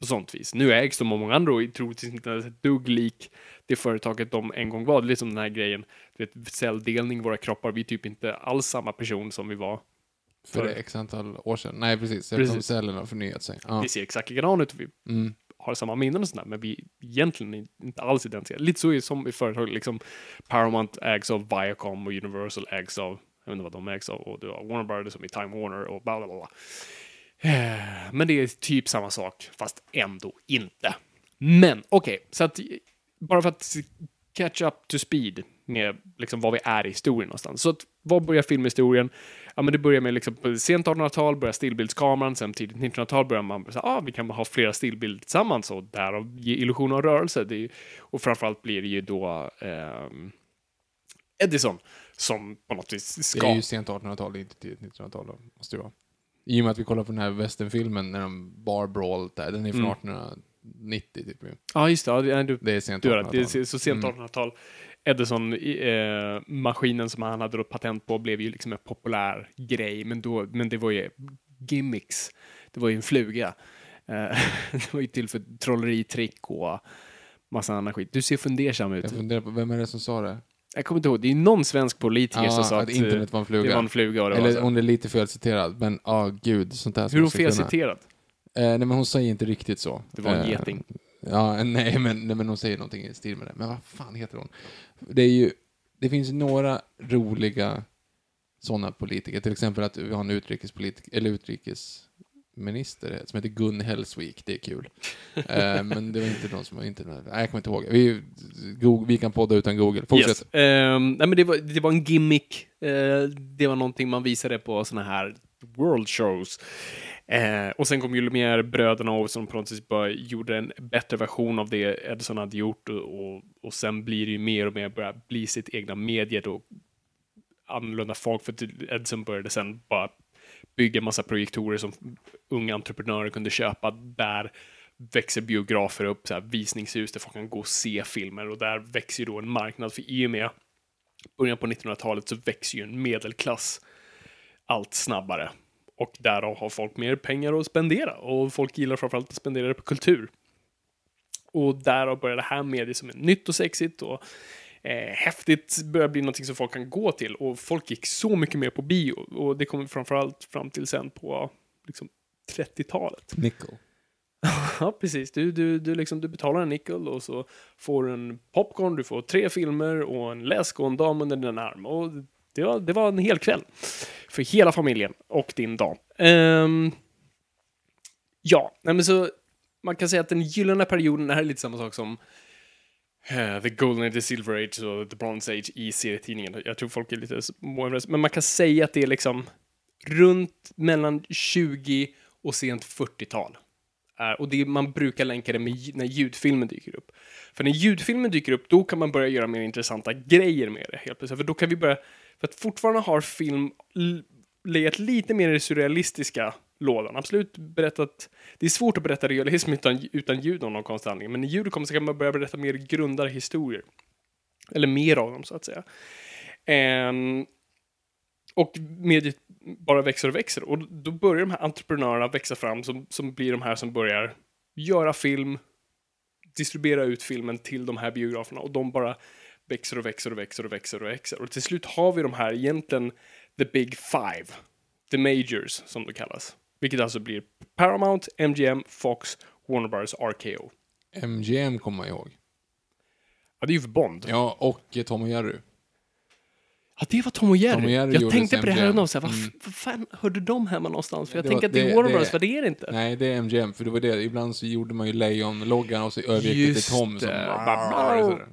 på sånt vis. Nu ägs de av många andra och är troligtvis inte ett dugg lik det företaget de en gång var. Det är liksom den här grejen, du vet, celldelning våra kroppar, vi är typ inte alls samma person som vi var För För- x antal år sedan. Nej, precis. Precis. cellerna har förnyat sig. Ja. Vi ser exakt likadana ut och vi Mm. har samma minnen och sådär, men vi egentligen inte alls identifierar. Lite så är som i företag, liksom Paramount ägs av Viacom och Universal ägs av, jag vet inte vad de ägs av, och du har Warner Brothers som i Time Warner och bla bla bla. Eh, Men det är typ samma sak, fast ändå inte. Men okej, så att bara för att catch up to speed med liksom vad vi är i historien någonstans. Så att, vad börjar filmhistorien? Ja, men det börjar med liksom sent 1800-tal börjar stillbildskameran, sen tidigt 1900-tal börjar man säga, ah, vi kan ha flera stillbilder tillsammans och därav ge illusion av rörelse. Det är, och framförallt blir det ju då ehm, Edison som på något vis Det är ju sent 1800-tal, inte tidigt 1900-tal. då, Måste det vara. I och med att vi kollar på den här westernfilmen när de bar brawl där. Den är från Mm. 1890 typ. Ja, just det. Ja, du, Det är sent du har rätt. Det 1800-tal. är så sent Mm. 1800-tal. Edison-maskinen som han hade då patent på blev ju liksom en populär grej, men, då, men det var ju gimmicks. Det var ju en fluga. Eh, det var ju till för trolleritrick och massa annan skit. Du ser fundersam ut. Jag funderar på, vem är det som sa det? Jag kommer inte ihåg, det är någon svensk politiker som sa Ja, att, att eh, internet var en det fluga. var en fluga. Och det var Eller så. hon är lite felciterad, men ja, gud, sånt där Hur är hon felciterad? Eh, nej, men hon säger inte riktigt så. Det var en Eh, geting. Ja, nej men, nej, men hon säger någonting i stil med det. Men vad fan heter hon? Det är ju, det finns några roliga sådana politiker. Till exempel att vi har en utrikespolitiker, eller utrikesminister som heter Gun Hellsvik. Det är kul. eh, men det var inte någon som var inte Nej, jag kommer inte ihåg. Vi, Google, vi kan podda utan Google. Fortsätt. Yes. Ehm, nej, men det, var, det var en gimmick. Eh, det var någonting man visade på såna här world shows. Eh, och sen kom ju Lumière-bröderna och som på något sätt bara gjorde en bättre version av det Edison hade gjort och, och, sen blir det ju mer och mer börja bli sitt egna medier och annorlunda folk för att Edison började sen bara bygga massa projektorer som unga entreprenörer kunde köpa. Där växer biografer upp, så här, visningshus där folk kan gå och se filmer och där växer ju då en marknad för i och med början på 1900-talet så växer ju en medelklass allt snabbare. Och därav har folk mer pengar att spendera och folk gillar framförallt att spendera det på kultur. Och därav börjar det här mediet som är nytt och sexigt och eh, häftigt börjar bli någonting som folk kan gå till och folk gick så mycket mer på bio och det kommer framförallt fram till sen på liksom 30-talet. Nickel. Ja, precis. Du, du, du, liksom, du betalar en nickel och så får du en popcorn, du får tre filmer och en läsk och en dam under din arm. Och det var, det var en hel kväll för hela familjen och din dam. Ehm, ja, men så man kan säga att den gyllene perioden, är lite samma sak som Eh, The Golden Age, The Silver Age och The Bronze Age i serietidningen. Jag tror folk är lite småöverens, men man kan säga att det är liksom runt mellan 20 och sent 40-tal. Eh, och det man brukar länka det med när ljudfilmen dyker upp. För när ljudfilmen dyker upp, då kan man börja göra mer intressanta grejer med det helt plötsligt. För då kan vi börja, för att fortfarande har film legat lite mer i det surrealistiska lådan. Absolut berättat, det är svårt att berätta realism utan, utan ljud av någon konstig anledning, men när ljud kommer så kan man börja berätta mer grundare historier. Eller mer av dem, så att säga. Um, och mediet bara växer och växer. Och då börjar de här entreprenörerna växa fram som, som blir de här som börjar göra film, distribuera ut filmen till de här biograferna och de bara växer och växer och växer och växer och växer. Och till slut har vi de här egentligen the big five, the majors som det kallas. Vilket alltså blir Paramount, MGM, Fox, Warner Bros, RKO. MGM kommer man ihåg. Ja, det är ju för Bond. Ja, och eh, Tom och Jerry. Ja, det var Tom och Jerry. Tom och Jerry jag tänkte på det här och så här, vad, Mm. vad fan hörde de hemma någonstans? För jag var- att det är Warner Bros, för det är det inte. Nej, det är MGM, för det var det. Ibland så gjorde man ju Lejon-loggan och så övergick det till Tom som... det.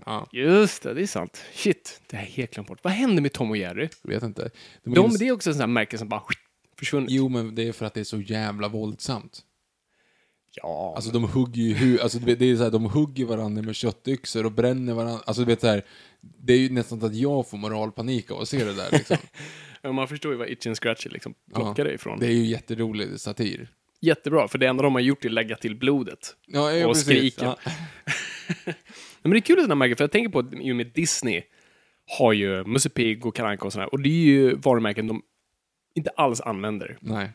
Ja, Just det, det är sant. Shit, det har jag helt glömt bort. Vad hände med Tom och Jerry? jag vet inte. De, De, det är också en sån här märke som bara försvunnit. Jo, men det är för att det är så jävla våldsamt. Ja, Alltså de hugger ju hu- alltså det är så här, de hugger varandra med köttyxor och bränner varandra. Alltså du vet så här, det är ju nästan så att jag får moralpanik av att se det där liksom. men man förstår ju vad Itchy and Scratchy liksom plockar det ifrån. Det är ju jätterolig satir. Jättebra, för det enda de har gjort är att lägga till blodet. Ja, ja, Och precis. skriken. Ja. Men det är kul att sådana märken, för jag tänker på och med Disney har ju Musse Pigg och Kalle Anka och sådär, och det är ju varumärken de inte alls använder. Nej.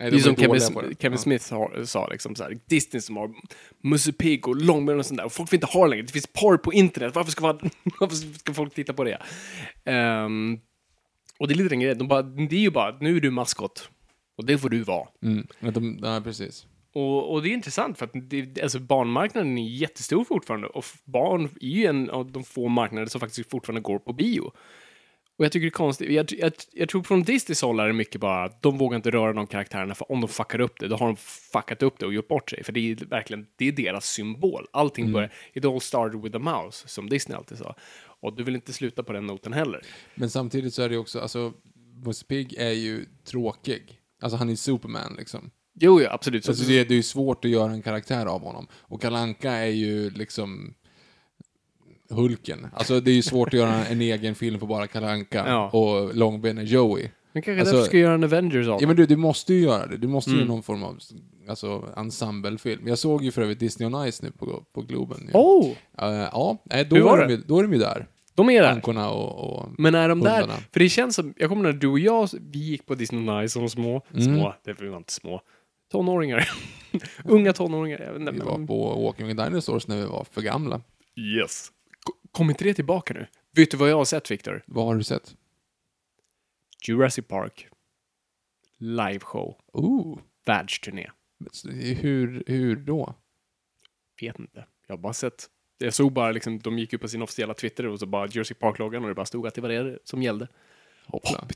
Nej, Det är som Kevin, det. Kevin Ja. Smith har, sa, liksom så här, Disney som har Musse Pigg och långben och sånt där, och folk vill inte ha det längre. Det finns porr på internet, varför ska, man, varför ska folk titta på det? Ehm, och det är lite den grejen, de bara, det är ju bara, nu är du maskot, och det får du vara. Mm. De, ja, precis. Och, och det är intressant för att det, alltså barnmarknaden är jättestor fortfarande och barn är ju en av de få marknader som faktiskt fortfarande går på bio. Och jag tycker det är konstigt. Jag, jag, jag tror från Disneys håll är det mycket bara att de vågar inte röra de karaktärerna för om de fuckar upp det, då har de fuckat upp det och gjort bort sig. För det är verkligen, det är deras symbol. Allting börjar, it all started with a mouse, som Disney alltid sa. Och du vill inte sluta på den noten heller. Men samtidigt så är det också, alltså, Musse Pigg är ju tråkig. Alltså han är Superman liksom. Jo, ja, absolut. Så, Alltså det, det är ju svårt att göra en karaktär av honom. Och Kalanka är ju liksom Hulken. Alltså det är ju svårt att göra en egen film på bara Kalanka Ja. och Långben är Joey. men kanske alltså- därför ska göra en Avengers av Ja men du, du måste ju göra det. Du måste ju Mm. göra någon form av alltså, ensemblefilm. Jag såg ju för övrigt Disney on Ice nu på, på Globen. Oh! Eh, ja, nej, då, Hur var är de, det? då är de ju där. De är där. Ankorna och... och Men är de där? hundarna. För det känns som, jag kommer när du och jag, vi gick på Disney on Ice som små, Mm. små, det var inte små, tonåringar. Unga tonåringar. Vi var på Walking with Dinosaurs när vi var för gamla. Yes. Ko- Kommer inte det tillbaka nu? Vet du vad jag har sett, Victor? Vad har du sett? Jurassic Park. Liveshow. Ooh. Världsturné. Hur, hur då? Vet inte. Jag har bara sett. Jag såg bara liksom, de gick upp på sin officiella Twitter och så bara Jurassic Park-loggan och det bara stod att det var det som gällde. Hoppla.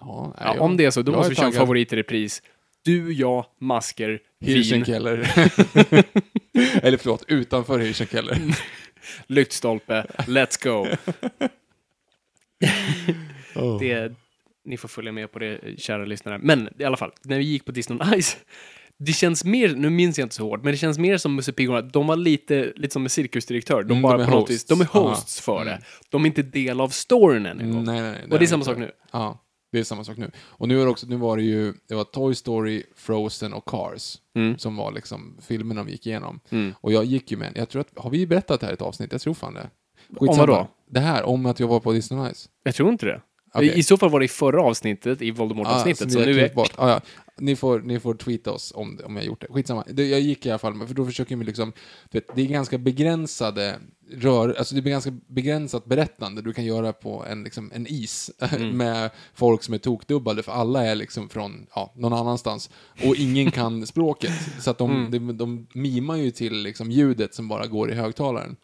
Ja, nej, Ja, om det är så, då måste vi köra en favorit i repris. Du, jag, masker, vin, Hirschenkeller. Eller förlåt, utanför Hirschenkeller. lyktstolpe, let's go. Oh. Det, ni får följa med på det, kära lyssnare. Men i alla fall, när vi gick på Disney on Ice, det känns mer, nu minns jag inte så hårt, men det känns mer som Musse Pigg de var lite, lite som en cirkusdirektör. De Mm, bara de är på hosts. vis, de är hosts för det. Mm. De är inte del av storyn än en gång. nej, nej, nej, Och det är samma inte. sak nu. Ja, det är samma sak nu. Och nu, är också, nu var det ju, det var Toy Story, Frozen och Cars Mm. som var liksom filmerna vi gick igenom. Mm. Och jag gick ju med, jag tror att, har vi berättat det här i ett avsnitt? Jag tror fan det. Om vad då? Det här, om att jag var på Disney on Ice. Jag tror inte det. Okej. I, så fall var det i förra avsnittet, i Voldemort-avsnittet. som så vi har nu är... bort. Ah, ja. Ni, får, ni får tweeta oss om, om jag gjort det. Skitsamma. Det, jag gick i alla fall, för då försöker vi liksom, vet, det är ganska begränsade rör, alltså det är ganska begränsat berättande du kan göra på en, liksom, en is Mm. med folk som är tokdubbade, för alla är liksom från ja, någon annanstans och ingen kan språket. Så att de, Mm. de, de mimar ju till liksom, ljudet som bara går i högtalaren.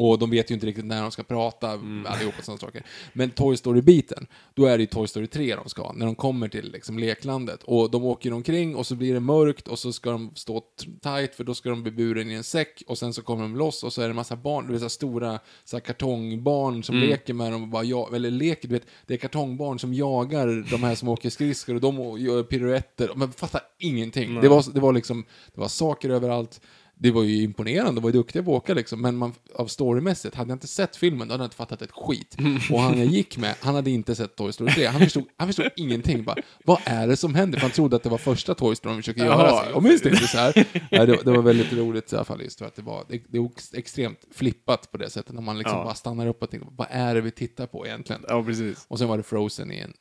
Och de vet ju inte riktigt när de ska prata, Mm. allihopa sådana saker. Men Toy Story-biten, då är det ju Toy Story 3 de ska, när de kommer till liksom leklandet. Och de åker omkring och så blir det mörkt och så ska de stå tight för då ska de bli buren i en säck och sen så kommer de loss och så är det en massa barn, du vet så stora så här kartongbarn som Mm. leker med dem och bara ja, eller leker, du vet, det är kartongbarn som jagar de här som åker skridskor och de gör piruetter, men fattar ingenting. Det var, det var liksom, det var saker överallt. Det var ju imponerande, de var ju duktiga på att åka liksom, men man, av storymässigt, hade jag inte sett filmen, då hade jag inte fattat ett skit. Och han jag gick med, han hade inte sett Toy Story 3, han förstod, han förstod ingenting. Bara, vad är det som händer? För han trodde att det var första Toy Story de försöker göra. Så, Jag minns det inte så här. Nej, det, det var väldigt roligt i alla fall, just för att det var, det, det var extremt flippat på det sättet, när man liksom Ja. bara stannar upp och tänker, vad är det vi tittar på egentligen? Ja, precis. Och sen var det Frozen i en,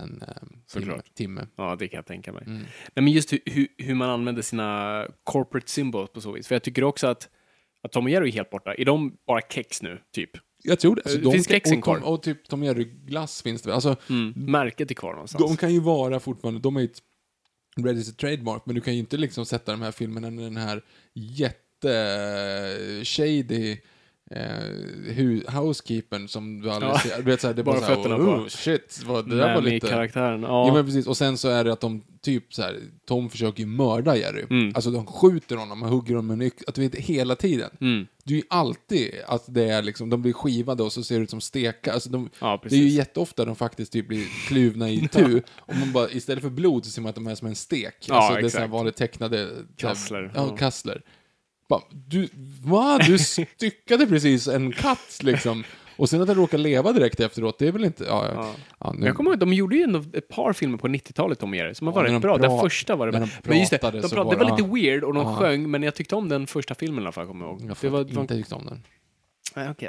en um, timme, timme. Ja, det kan jag tänka mig. Mm. Nej, men just hur, hur, hur man använder sina corporate symbols på så vis. För jag tycker också att, att Tom och Jerry är helt borta. Är de bara kex nu, typ? Jag tror det. Alltså, Det finns kan- kexen och, kvar. och typ Tom Jerry-glass finns det väl. Alltså, Mm. Märket är kvar någonstans. De kan ju vara fortfarande, de är ju ett registered trademark, men du kan ju inte liksom sätta de här filmerna med den här jätte shady eh, housekeepern som du aldrig Ja. ser. Du vet, så här, det är bara, Bara så här, fötterna oh, shit, vad, det där var lite... karaktären Ja. Ja. men precis. Och sen så är det att de typ så här, Tom försöker ju mörda Jerry. Mm. Alltså de skjuter honom och hugger honom med en yx- att du vet hela tiden. Mm. Det är ju alltid att det är liksom, de blir skivade och så ser det ut som steka. Alltså de, Ja, det är ju jätteofta de faktiskt typ blir kluvna i tu. Och man bara, istället för blod så ser man att de är som en stek. Ja, alltså det är så här exakt. vanligt tecknade... Kassler. Ja. kassler. Bara, du, va? Du styckade precis en katt liksom. Och sen att den råkar leva direkt efteråt, det är väl inte... Ja, ja. Ja. nu, jag kommer ihåg, de gjorde ju ändå ett par filmer på 90-talet om er, som har Ja, varit de bra. Den första var det bra. de Men just det, de pratade, var det var lite weird och de Ja. sjöng, men jag tyckte om den första filmen i alla fall, kommer jag ihåg. jag det var, inte tyckt om den. Nej, okej.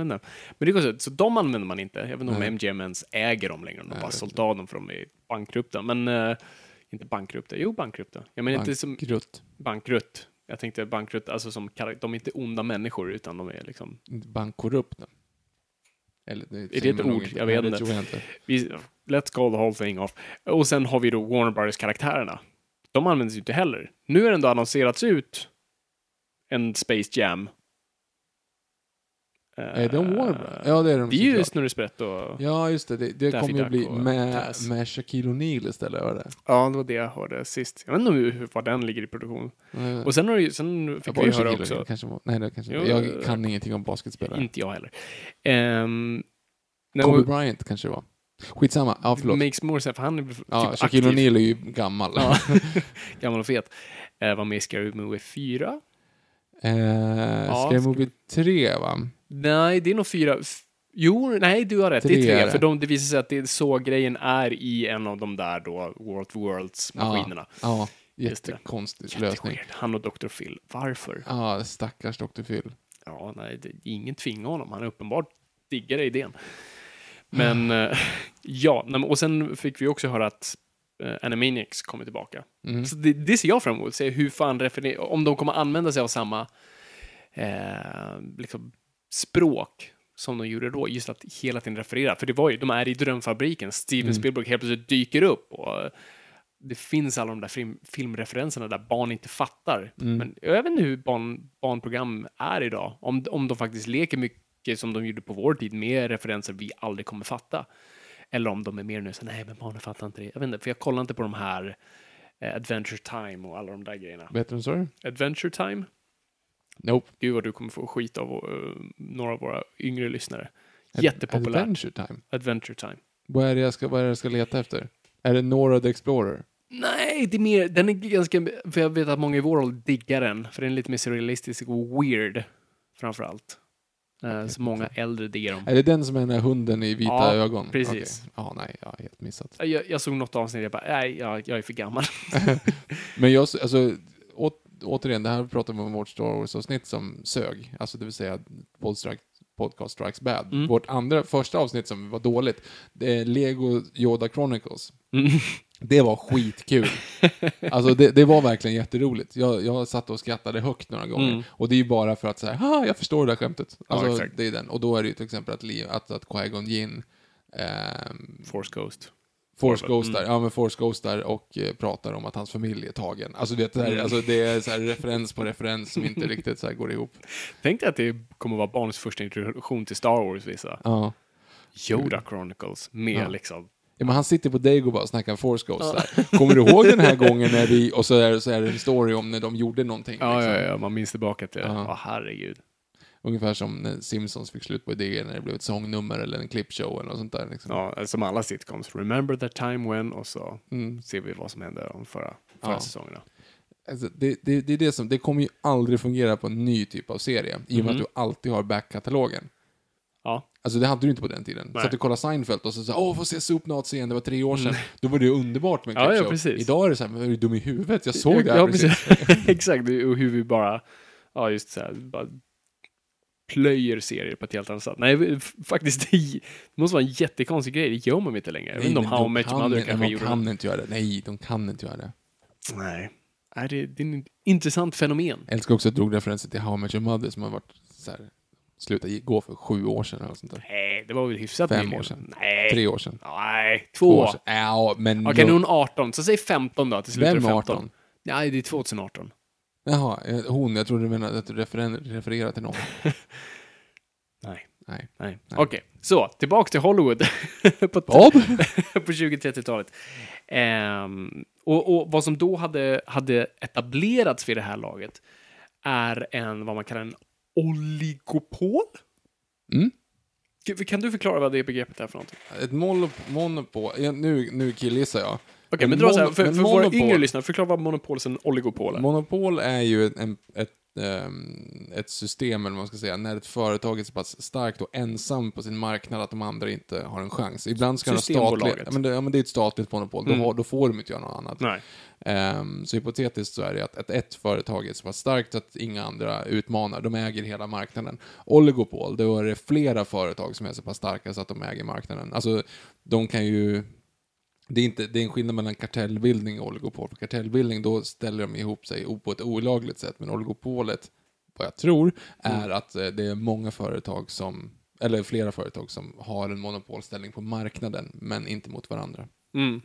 Inte. Men det går så, så de använder man inte. Jag vet inte om. MGM ens äger dem längre. De Nej, bara sålt av dem för de är bankrupta. Men uh, inte bankrupta. Jo, bankrupta. Jag menar inte som Bankrutt. bankrutt. Jag tänkte bankrutt, alltså som de är inte onda människor utan de är liksom... Inte Bankkorrupt. nej. Eller, det det säger ett ord? inte. Jag vet det inte. jag inte. Vi, let's call the whole thing off. Och sen har vi då Warner Brothers-karaktärerna. De används ju inte heller. Nu är det ändå annonserats ut en Space Jam. Är de Warner Brothers? Ja, det är de Det är ju. Snurre Sprätt och... Ja, just det. Det, det Daffy kommer ju Duck bli och med, Taz. med Shaquille O'Neal istället, var det? Ja, det var det jag hörde sist. Jag vet inte hur, hur- var den ligger i produktion. Eh, Och sen, har det ju, sen fick vi det höra också? Kanske, var- nej, det kanske Jo, inte. Jag eh, kan ingenting om basketspelare. inte jag heller. Um, Kobe Bryant kanske det var. Skitsamma. Ja, förlåt. Makes more sense, för han är typ Ja, aktiv. Shaquille O'Neal är ju gammal. Ja. Gammal och fet. Uh, var med i Scary Movie 4. Eh, Ja, ska Movie 3, va? Nej, det är nog fyra. Jo, nej, du har rätt. det Tre är tre. är det. För de, det visar sig att det är så grejen är i en av de där då World Worlds-maskinerna. Ja, det. jättekonstig lösning. Han och Dr. Phil. Varför? Ja, stackars Dr. Phil. Ja, nej, det, ingen tvingar honom. Han är uppenbart diggar idén. Men, eh, ja, och sen fick vi också höra att uh, Animaniacs kommer tillbaka. Mm. Så det, det ser jag fram emot, se hur fan referer- om de kommer använda sig av samma eh, liksom, språk som de gjorde då, just att hela tiden referera. För det var ju, de är i drömfabriken, Steven Mm. Spielberg helt plötsligt dyker upp och eh, det finns alla de där film, filmreferenserna där barn inte fattar. Mm. Men jag vet inte hur barn, barnprogram är idag. Om, om de faktiskt leker mycket som de gjorde på vår tid med referenser vi aldrig kommer fatta. Eller om de är mer nu så nej men barnen fattar inte det. Jag vet inte, för jag kollar inte på de här eh, Adventure Time och alla de där grejerna. Vet du vad? Adventure Time? Nope. Gud vad du kommer få skit av eh, några av våra yngre lyssnare. Jättepopulärt. Adventure Time. Adventure Time. Vad är, det jag ska, vad är jag ska leta efter? Är det Nora the Explorer? Nej, det är mer, den är ganska, för jag vet att många i vår ålder diggar den, för den är lite mer surrealistisk och weird, framför allt. Eh, så många äldre diggar dem. Är det den som är den här hunden i vita Ja, ögon? precis. Okej. Ja, nej, jag har helt missat. Jag, jag såg något avsnitt och jag bara, nej, jag, jag är för gammal. Men jag, alltså, å, återigen, det här pratar vi om vårt Star Wars-avsnitt som sög. Alltså det vill säga Podstrike, Podcast Strikes Bad. Mm. Vårt andra, första avsnitt som var dåligt, det är Lego Yoda Chronicles. Mm. Det var skitkul. Alltså det, det var verkligen jätteroligt. Jag, jag satt och skrattade högt några gånger. Mm. Och det är ju bara för att säga, ha jag förstår det där skämtet. Ja, Alltså, exakt. det är den. Och då är det ju till exempel att, Li- att, att Qui-Gon Jinn ehm, Force Ghost. Force. Ghostar, ja men Force Ghostar och eh, pratar om att hans familj är tagen. Alltså det, där, Mm. alltså, det är så här referens på referens som inte riktigt så här går ihop. Tänk dig att det kommer vara barns första introduktion till Star Wars, vissa. Ja. Yoda Chronicles, med Ja. liksom... ja men han sitter på Dagobah och snackar Force Ghostar. Kommer du ihåg den här gången när vi, och så är, så är det en story om när de gjorde någonting. Ja, liksom. ja, ja, man minns tillbaka till det. Ja. Ja, herregud. Ungefär som när Simpsons fick slut på idéer när det blev ett sångnummer eller en clipshow eller något sånt där. Liksom. Ja, som alla sitcoms. Remember that time when, och så Mm. ser vi vad som hände de förra, förra Ja. säsongerna. Alltså, det, det, det är det som, det kommer ju aldrig fungera på en ny typ av serie, i och med Mhm. att du alltid har backkatalogen. Ja. Alltså det hade du inte på den tiden. Nej. Så att du kollar Seinfeld och så sa åh, få se Soupnuts igen, det var tre år sedan. Då var det ju underbart med Mm. Ja, ja, precis. Idag är det så här, men är du dum i huvudet? Jag såg det här ja, precis. Exakt, och hur vi bara, ja just så här, bara plöjer serier på ett helt annat sätt. Nej, faktiskt, det måste vara en jättekonstig grej. Det gör man inte längre. Jag vet inte om How de kan Mother inte- kanske de gjorde kan det. inte göra det. Nej, de kan inte göra det. Nej. Nej, det, det är en intressant fenomen. Jag älskar också att drog referenser till How I Met Your Mother som har varit så här, slutat gi- gå för sju år sedan eller sånt där. Nej, det var väl hyfsat Fem nyligen. år sedan. Nej. Tre år sedan. Nej, Två två. år sedan. Ja, men... Okej, nu är hon 18, så säg 15 då. Till slut Vem är 15. 18? Nej, det är 2018. Jaha, eh, hon. Jag trodde du menade att du refererar till någon. Nej. Nej. Okej, så tillbaks till Hollywood. på, Vad? på 20-30-talet. Ehm, och, och vad som då hade, hade etablerats vid det här laget är en, vad man kallar en oligopol. Mm. Kan- du förklara vad det begreppet är för någonting? Ett monop- monopol. Nu, nu killgissar jag. Okej, men Men dra så här, för, för våra yngre lyssnare, förklara vad monopol och oligopol är. Monopol är ju en, ett, ett system, eller vad man ska säga, när ett företag är så pass starkt och ensam på sin marknad att de andra inte har en chans. Ibland ska statligt... Systembolaget. Ja, men det, ja, men det är ett statligt monopol. Mm. Då, då får de inte göra något annat. Nej. Ehm, så hypotetiskt så är det att, att ett företag är så pass starkt att inga andra utmanar. De äger hela marknaden. Oligopol, då är det flera företag som är så pass starka så att de äger marknaden. Alltså, de kan ju... Det är, inte, det är en skillnad mellan kartellbildning och oligopol. För kartellbildning, då ställer de ihop sig på ett olagligt sätt. Men oligopolet, vad jag tror, är att eh, det är många företag som, eller flera företag som har en monopolställning på marknaden, men inte mot varandra. Mm.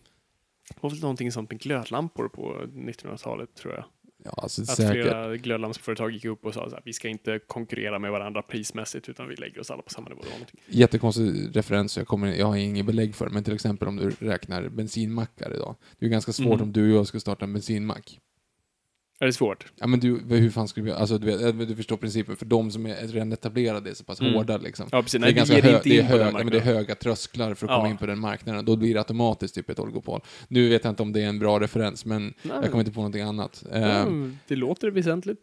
Det var väl någonting sånt med glödlampor på 1900-talet, tror jag. Ja, alltså Att säkert. flera glödlampsföretag gick upp och sa att vi ska inte konkurrera med varandra prismässigt, utan vi lägger oss alla på samma nivå. Jättekonstig referens, jag, kommer, jag har ingen belägg för men till exempel om du räknar bensinmackar idag. Det är ganska svårt Mm. om du och jag ska starta en bensinmack. Är det svårt? Ja men du, hur fan skulle vi, alltså du, vet, eh, du förstår principen, för de som är redan etablerade är så pass Mm. hårda liksom. Ja, precis. det är Nej, ganska hö, det är den höga, men det är höga trösklar för att Ja. komma in på den marknaden. Då blir det automatiskt typ ett oligopol. Nu vet jag inte om det är en bra referens, men Nej, jag kommer inte på någonting annat. Eh, Mm, det låter väsentligt.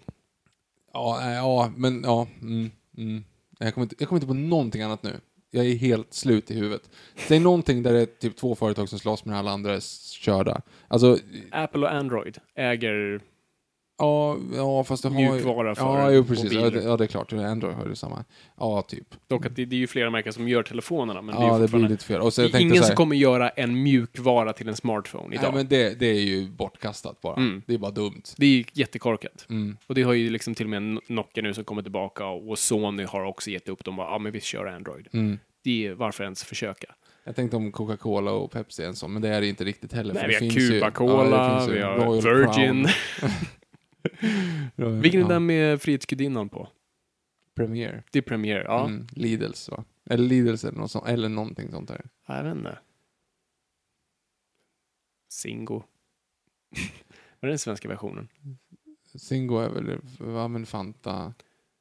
Ja, nej, ja, men ja. Mm, mm. Jag, kommer inte, jag kommer inte på någonting annat nu. Jag är helt slut i huvudet. Säg någonting där det är typ två företag som slåss med alla andra körda. Alltså, Apple och Android äger... ja, ja fast det har ju... Mjukvara för Ja, jo, precis. Ja det, ja, det är klart. Android har ju samma. Ja, typ. Dock att det, det är ju flera märken som gör telefonerna, men det är ja, ju det blir lite fel. Och så det är ingen så som här, kommer göra en mjukvara till en smartphone idag. Nej, men det, det är ju bortkastat bara. Mm. Det är bara dumt. Det är ju jättekorkat. Mm. Och det har ju liksom till och med Nokia nu som kommer tillbaka och Sony har också gett upp. De bara, ja men vi kör Android. Mm. Det är, varför ens försöka? Jag tänkte om Coca-Cola och Pepsi en sån, men det är det inte riktigt heller. Nej, vi det har Cuba-Cola, ja, det vi har Virgin. Vilken är den med Frihetsgudinnan på? Premier. Det är Premiere, ja. Mm, Lidls va? Eller Lidls eller, något sånt, eller någonting sånt där. Ja, Jag vet inte. Singo. Vad är den svenska versionen? Singo är väl, vad men Fanta,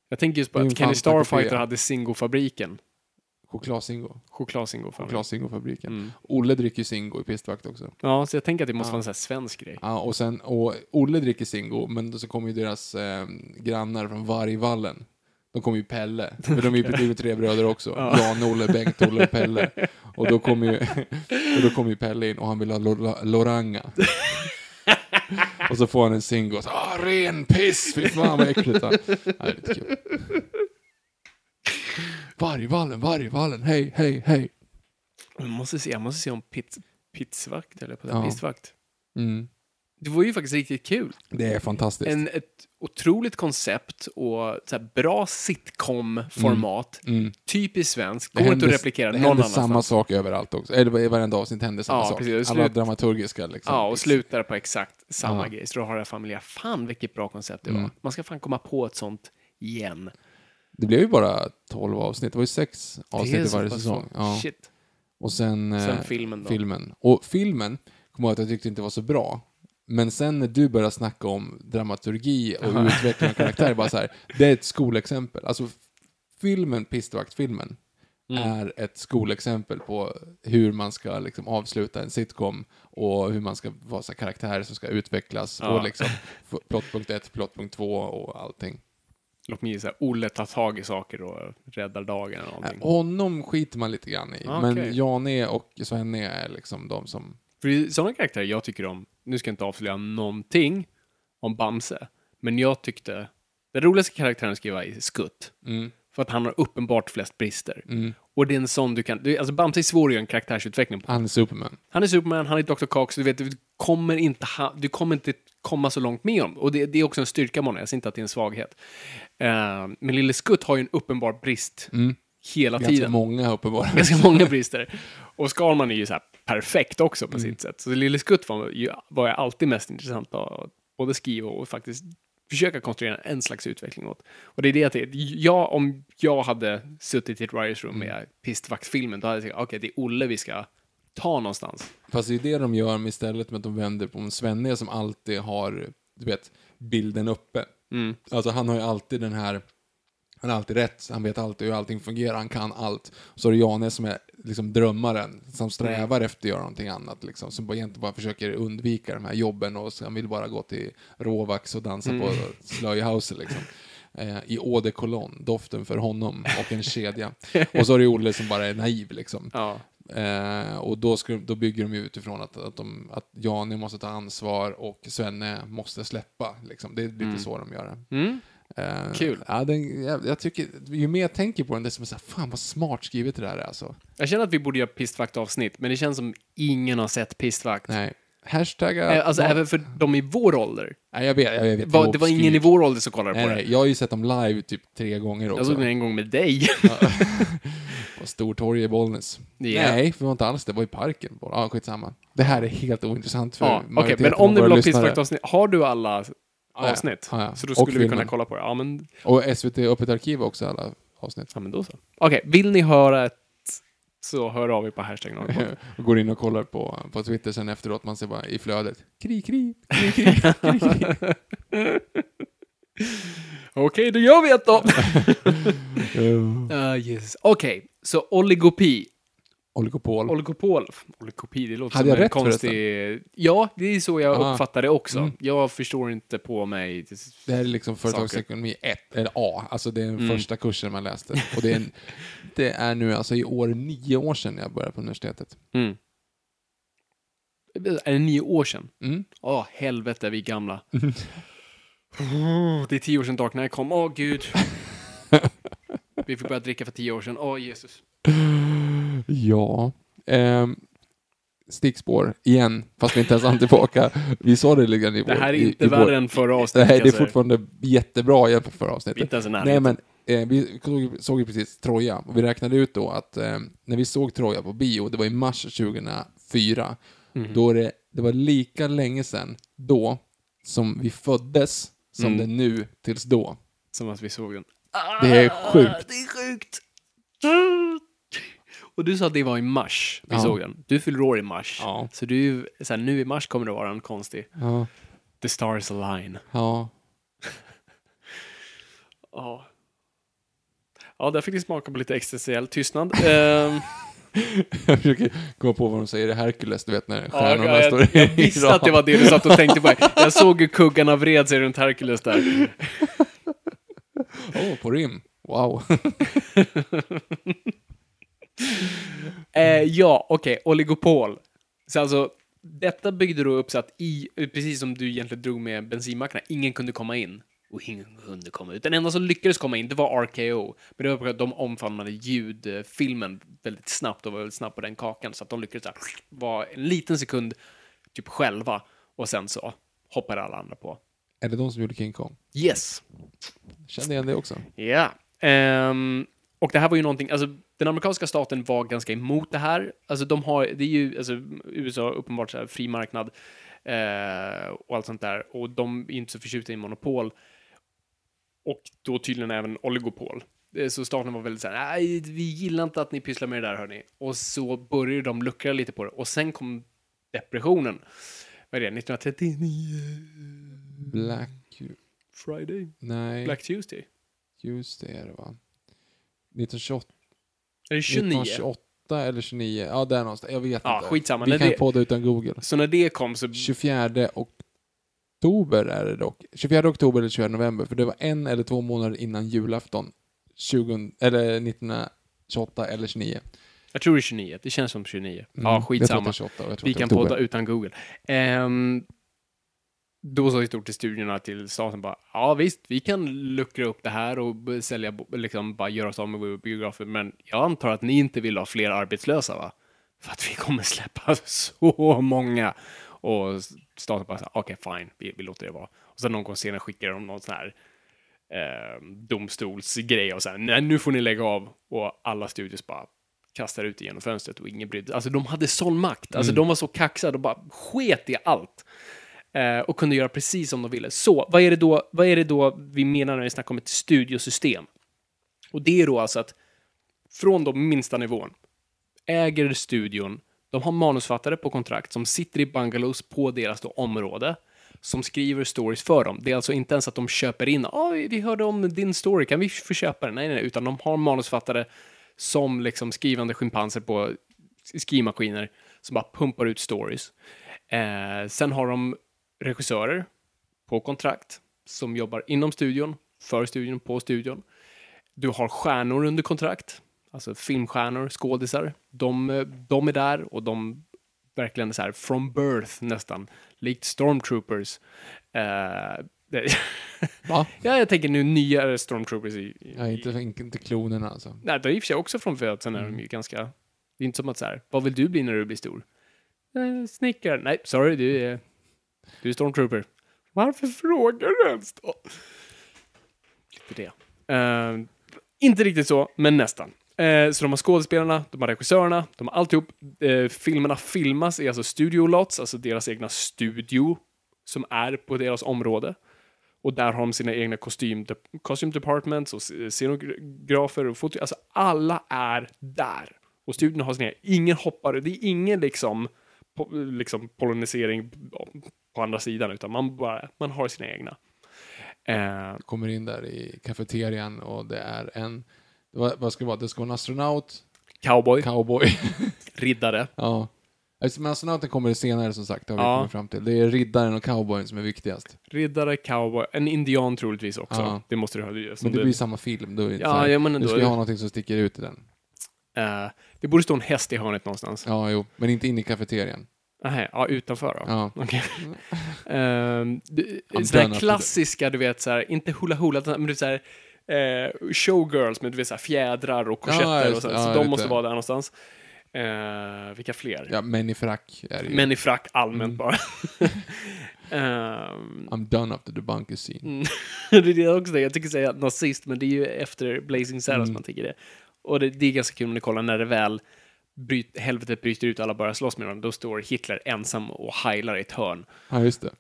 Jag tänker just på Det att Kenny Starfighter hade Singo-fabriken. För mig. Choklad-Singo-fabriken. Mm. Olle dricker Singo i pistvakt också. Ja, så jag tänker att det måste Ja. vara en sån här svensk grej. Ja, och sen, och Olle dricker Singo, men så kommer ju deras eh, grannar från Vargvallen. De kommer ju Pelle, för de är ju ju tre bröder också. Ja. Jan, Olle, Bengt, Olle och Pelle. Och då kommer ju, och då kommer ju Pelle in och han vill ha Lor- Loranga. och så får han en och så, ah, ren piss, fy fan vad äckligt. Ja, det är lite kul. Vargvallen, Vargvallen, hej, hej, hej. Jag måste se, jag måste se om pits, pitsvakt, eller på det Ja. pistvakt. Mm. Det var ju faktiskt riktigt kul. Det är fantastiskt. En, ett otroligt koncept och så bra sitcom-format. Mm. Typiskt svenskt. Det Går inte att replikera det någon annanstans. samma sak överallt också. Eller i varenda avsnitt händer samma Ja, sak. precis. Alla Slut- dramaturgiska liksom. Ja, och slutar på exakt samma Ja. grej. Så då har jag familjen, fan vilket bra koncept det Mm. var. Man ska fan komma på ett sånt igen. Det blev ju bara 12 avsnitt. Det var ju sex avsnitt i varje säsong. Ja. Shit. Och sen, eh, Sen filmen då. filmen. Och filmen, kommer jag att jag tyckte inte var så bra. Men sen när du började snacka om dramaturgi och Aha. utveckling av karaktärer, bara så här, det är ett skolexempel. Alltså, filmen, Pistvaktfilmen, Mm. är ett skolexempel på hur man ska liksom avsluta en sitcom och hur man ska vara så här, karaktärer som ska utvecklas Ja. och liksom plotpunkt 1, plotpunkt 2 och allting. Låt mig gissa, Olle tar tag i saker och räddar dagen eller någonting. Äh, Honom skiter man lite grann i, Ah, men. Jane och Svenne är liksom de som... För sådana karaktärer jag tycker om, nu ska jag inte avslöja någonting om Bamse, men jag tyckte, den roligaste karaktären att skriva är Skutt. Mm, För att han har uppenbart flest brister. mm. Och det är en sån du kan, du, alltså Bamse är svår att göra en karaktärsutveckling på. Han är Superman. Han är Superman, han är Dr. Cox, du vet, du kommer inte, ha, du kommer inte komma så långt med honom. Och det, det är också en styrka med honom, jag säger inte att det är en svaghet. Eh, men Lille Skutt har ju en uppenbar brist Mm. hela Ganska tiden. många uppenbarligen. Ganska många brister. Och Skalman är ju så här perfekt också Mm. på sitt sätt. Så Lille Skutt var ju, var ju alltid mest intressant att både skriva och faktiskt försöka konstruera en slags utveckling åt. Och det är det att jag, om jag hade suttit i ett writers room med pistvaktsfilmen, då hade jag sagt, okej, det är Olle vi ska ta någonstans. Fast det är det de gör med istället med att de vänder på en Svenne som alltid har, du vet, bilden uppe. Mm. Alltså han har ju alltid den här, han har alltid rätt, han vet alltid hur allting fungerar, han kan allt. Så är det Jane som är liksom drömmaren, som strävar efter att göra någonting annat liksom, som bara egentligen bara försöker undvika de här jobben och han vill bara gå till Råvax och dansa på Slöjhouse liksom. Eh, I eau de cologne, doften för honom och en kedja. Och så är det Olle som bara är naiv liksom. Ja. Eh, och då, skulle, då bygger de ju utifrån att, att, de, att Jani måste ta ansvar och Svenne måste släppa. Liksom. Det är lite så de gör det. Mm. Eh, Kul. Ja, den, jag, jag tycker, ju mer jag tänker på den, desto mer såhär, fan vad smart skrivet det där är alltså. Jag känner att vi borde göra pistvakt-avsnitt, men det känns som ingen har sett pistvakt. Nej. Hashtagga... Eh, Alltså vad- även för de i vår ålder. Nej, jag vet, jag vet. Var, det var ingen i vår ålder som kollade Nej, på det. nej, jag har ju sett dem live typ tre gånger också. Jag såg den en gång med dig. På Stortorget i Bollnäs. Ja. Nej, det var inte alls det. var i parken. Ja, ah, skitsamma. Det här är helt ointressant för Ja, Okej, majoriteten men om vill ha lyssnare. pistvakt-avsnitt, har du alla Ja, ja. avsnitt? Ja, ja. Så då Och skulle vi kunna kolla på det. Ja, men, Och SVT Öppet Arkiv också, alla avsnitt. ja, men då så. Okej, vill ni höra ett så hör av er på hashtag Norrbotten. och går in och kollar på, på Twitter sen efteråt, man ser bara i flödet. Krig, krig, krig, krig, krig, krig. Okej, då gör vi ett då! Uh, yes. Okej, så oligopi. Oligopol. Oligopol. Oligopi, det låter Hade som jag en rätt konstig... Ja, det är så jag Ah. uppfattar det också. Mm. Jag förstår inte på mig... det här är liksom företagsekonomi 1, eller A, alltså det är den Mm. första kursen man läste. Och det är, en, det är nu alltså i år nio år sedan jag började på universitetet. Mm. Är det nio år sedan? Mm. Åh, helvete, vi är gamla. Oh, det är tio år sedan Dark Knight kom. Åh, gud. vi fick börja dricka för tio år sedan. Åh, Jesus. Ja. Ehm, stickspår, igen, fast vi inte ens hann tillbaka. Vi sa det lite grann i vår... Det här är i- inte i vår- värre än förra Nej, avsnittet. det är fortfarande jättebra jämfört med förra avsnittet. inte ens i Nej, men eh, vi såg, såg ju precis Troja och vi räknade ut då att eh, när vi såg Troja på bio, det var i mars 2004, Mhm. då det, det var lika länge sedan då som vi föddes som Mm. det nu tills då. Som att vi såg den. Det är sjukt. Det är sjukt. Och du sa att det var i mars vi Ja. såg den. Du fyller år i mars. Ja. Så du, så här, nu i mars kommer det vara en konstig Ja, The stars align. ja. Ja. Ja, där fick ni smaka på lite existentiell tystnad. Ehm, Jag försöker komma på vad de säger i Hercules, du vet när ja, stjärnorna jag, står jag, i jag visste att det var det du satt och tänkte på. Jag såg hur kuggarna vred sig runt Hercules där. Åh, på rim. Wow. Eh, ja, okej, oligopol. Så alltså, detta byggde då upp så att i, precis som du egentligen drog med bensinmackarna, ingen kunde komma in. Och ingen kunde komma ut. Den enda som lyckades komma in, det var RKO. Men det var för att de omfamnade ljudfilmen väldigt snabbt och var väldigt snabbt på den kakan. Så att de lyckades vara en liten sekund typ själva. Och sen så hoppade alla andra på. är det de som gjorde King Kong? Yes! Kände igen det också. Ja. Ehm, och det här var ju någonting, alltså den amerikanska staten var ganska emot det här. Alltså de har, det är ju, alltså USA har uppenbart så här fri marknad eh, och allt sånt där. Och de är inte så förtjusta i monopol. Och då tydligen även oligopol. Eh, Så staten var väldigt så här, nej, vi gillar inte att ni pysslar med det där hörni. Och så började de luckra lite på det. Och sen kom depressionen. Vad är det, 1939? Black... Friday? Nej, Black Tuesday? det är det va? 1928, Är det 29? 1928 eller 29? Ja, där någonstans. Jag vet Ja, inte. skitsamma. Vi När kan det- podda utan Google. Så när det kom så... 24 oktober är det dock. 24 oktober eller 24 november, för det var en eller två månader innan julafton. 20, eller 1928 eller 29. Jag tror det är 29. Det känns som 29. Mm, Ja, skitsamma. är 28 och jag tror Vi kan podda utan Google. Ehm, då sa i stort till studierna till staten bara, ja visst, vi kan luckra upp det här och sälja, liksom bara göra oss av med biografer, men jag antar att ni inte vill ha fler arbetslösa va? För att vi kommer släppa så många. Och staten bara, okej fine, vi, vi låter det vara. Och sen någon gång senare skickar de någon sån här eh, domstolsgrej och här, nej nu får ni lägga av. Och alla studios bara kastar ut det genom fönstret och ingen brydde Alltså de hade sån makt, alltså de var så kaxiga, de bara sket i allt. Eh, och kunde göra precis som de ville. Så, vad är, det då, vad är det då vi menar när vi snackar om ett studiosystem? Och det är då alltså att från de minsta nivån äger studion, de har manusfattare på kontrakt som sitter i bungalows på deras då område som skriver stories för dem. Det är alltså inte ens att de köper in, vi hörde om din story, kan vi få köpa den? Nej, nej, nej, utan de har manusfattare som liksom skrivande schimpanser på skrivmaskiner som bara pumpar ut stories. Eh, sen har de regissörer på kontrakt som jobbar inom studion, för studion, på studion. Du har stjärnor under kontrakt, alltså filmstjärnor, skådisar. De, eh, de är där och de verkligen så här from birth nästan, likt stormtroopers. Va? ja, jag tänker nu nya stormtroopers i... i Ja, inte, inte klonerna alltså. Nej, de är i och för sig också från födseln är de ju ganska... Det är inte som att så här, vad vill du bli när du blir stor? Eh, snickare. Nej, sorry, du är, du är stormtrooper. Varför frågar du ens då? Lite det. Eh, inte riktigt så, men nästan. Eh, så de har skådespelarna, de har regissörerna, de har alltihop. Eh, filmerna filmas i alltså studio lots, alltså deras egna studio som är på deras område. Och där har de sina egna kostym, costume departments och scenografer och foto. Alltså alla är där. Och studion har sina, ingen hoppare, det är ingen liksom, po, liksom polonisering på andra sidan, utan man bara, man har sina egna. Eh, Kommer in där i kafeterian och det är en, vad, vad ska det vara? Det ska vara en astronaut, cowboy, cowboy. riddare. ja. Alltså, Men astronauten kommer senare som sagt, har vi Ja. kommit fram till. Det är riddaren och cowboyen som är viktigast. Riddare, cowboy, en indian troligtvis också. Ja. Det måste du ha. det- Men det det- blir samma film. Då är det Ja, här, ja, men ändå. Du ska ju ha någonting som sticker ut i den. Eh, det borde stå en häst i hörnet någonstans. Ja, jo. Men inte inne i kafeterian. Nähä, ja, utanför då? Ja. Det- done här after klassiska, du vet, så här, inte hula hula, men du vet, så här, eh, showgirls med du vet, så här, fjädrar och korsetter Ja, och så, det. så Ja, de måste vara där någonstans. Eh, vilka fler? Ja, män i frack är det ju. Män i frack allmänt Mm. bara. Ehm, I'm done after the bunker scene. Mm. det är det också det. Jag tycker säga nazist, men det är ju efter Blazing Saddles Mm. man tycker det. Och det, det är ganska kul när ni kollar när det väl bryt, helvetet bryter ut och alla börjar slåss med varandra. Då står Hitler ensam och heilar i ett hörn. Ja, just det.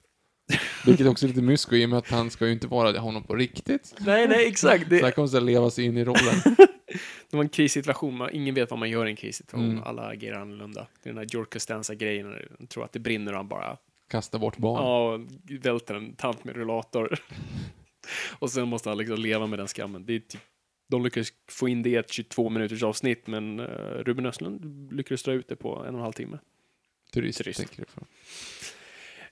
Vilket också är lite mysko i och med att han ska ju inte vara honom på riktigt. Nej, nej, exakt. Så här Det, kommer så leva sig in i rollen. det var en krissituation. Man, ingen vet vad man gör i en krissituation. Mm. Alla agerar annorlunda. Det är den där George Costanza-grejen. Man tror att det brinner och han bara Kasta bort barn. ja, och välter en tant med rullator. och sen måste han liksom leva med den skammen. Det är typ, de lyckades få in det i ett 22 minuters avsnitt, men uh, Ruben Östlund lyckades dra ut det på en och en halv timme. Turist, Turist. tänker du på.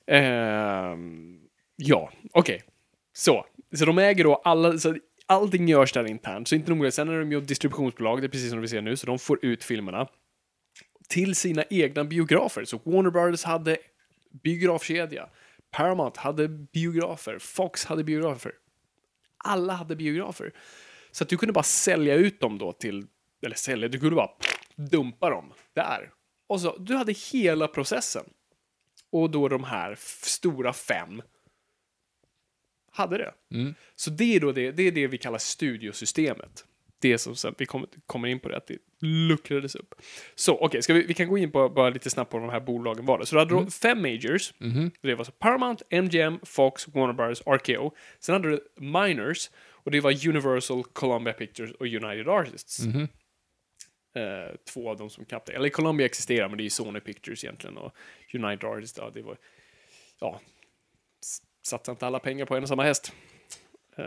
Ehm, ja, okej. Så. så de äger då alla, så allting görs där internt. Så inte nog med sen är de ju distributionsbolag, det är precis som vi ser nu, så de får ut filmerna till sina egna biografer. Så Warner Brothers hade biografkedja. Paramount hade biografer. Fox hade biografer. Alla hade biografer. Så att du kunde bara sälja ut dem då till, eller sälja, du kunde bara dumpa dem där. Och så, du hade hela processen. Och då de här stora fem hade det. Mm. Så det är då det, det, är det vi kallar studiosystemet. Det som sen, vi kommer, kommer in på det, att det luckrades upp. Så okej, ska vi, vi kan gå in på bara lite snabbt på de här bolagen var det. Så du hade då fem majors. Mhm. Det var så Paramount, MGM, Fox, Warner Brothers, RKO. Sen hade du minors och det var Universal, Columbia Pictures och United Artists. Mhm. Eh, två av dem som knappt, eller Columbia existerar men det är Sony Pictures egentligen och United Artists, ja, det var, ja, satsa inte alla pengar på en och samma häst. Eh,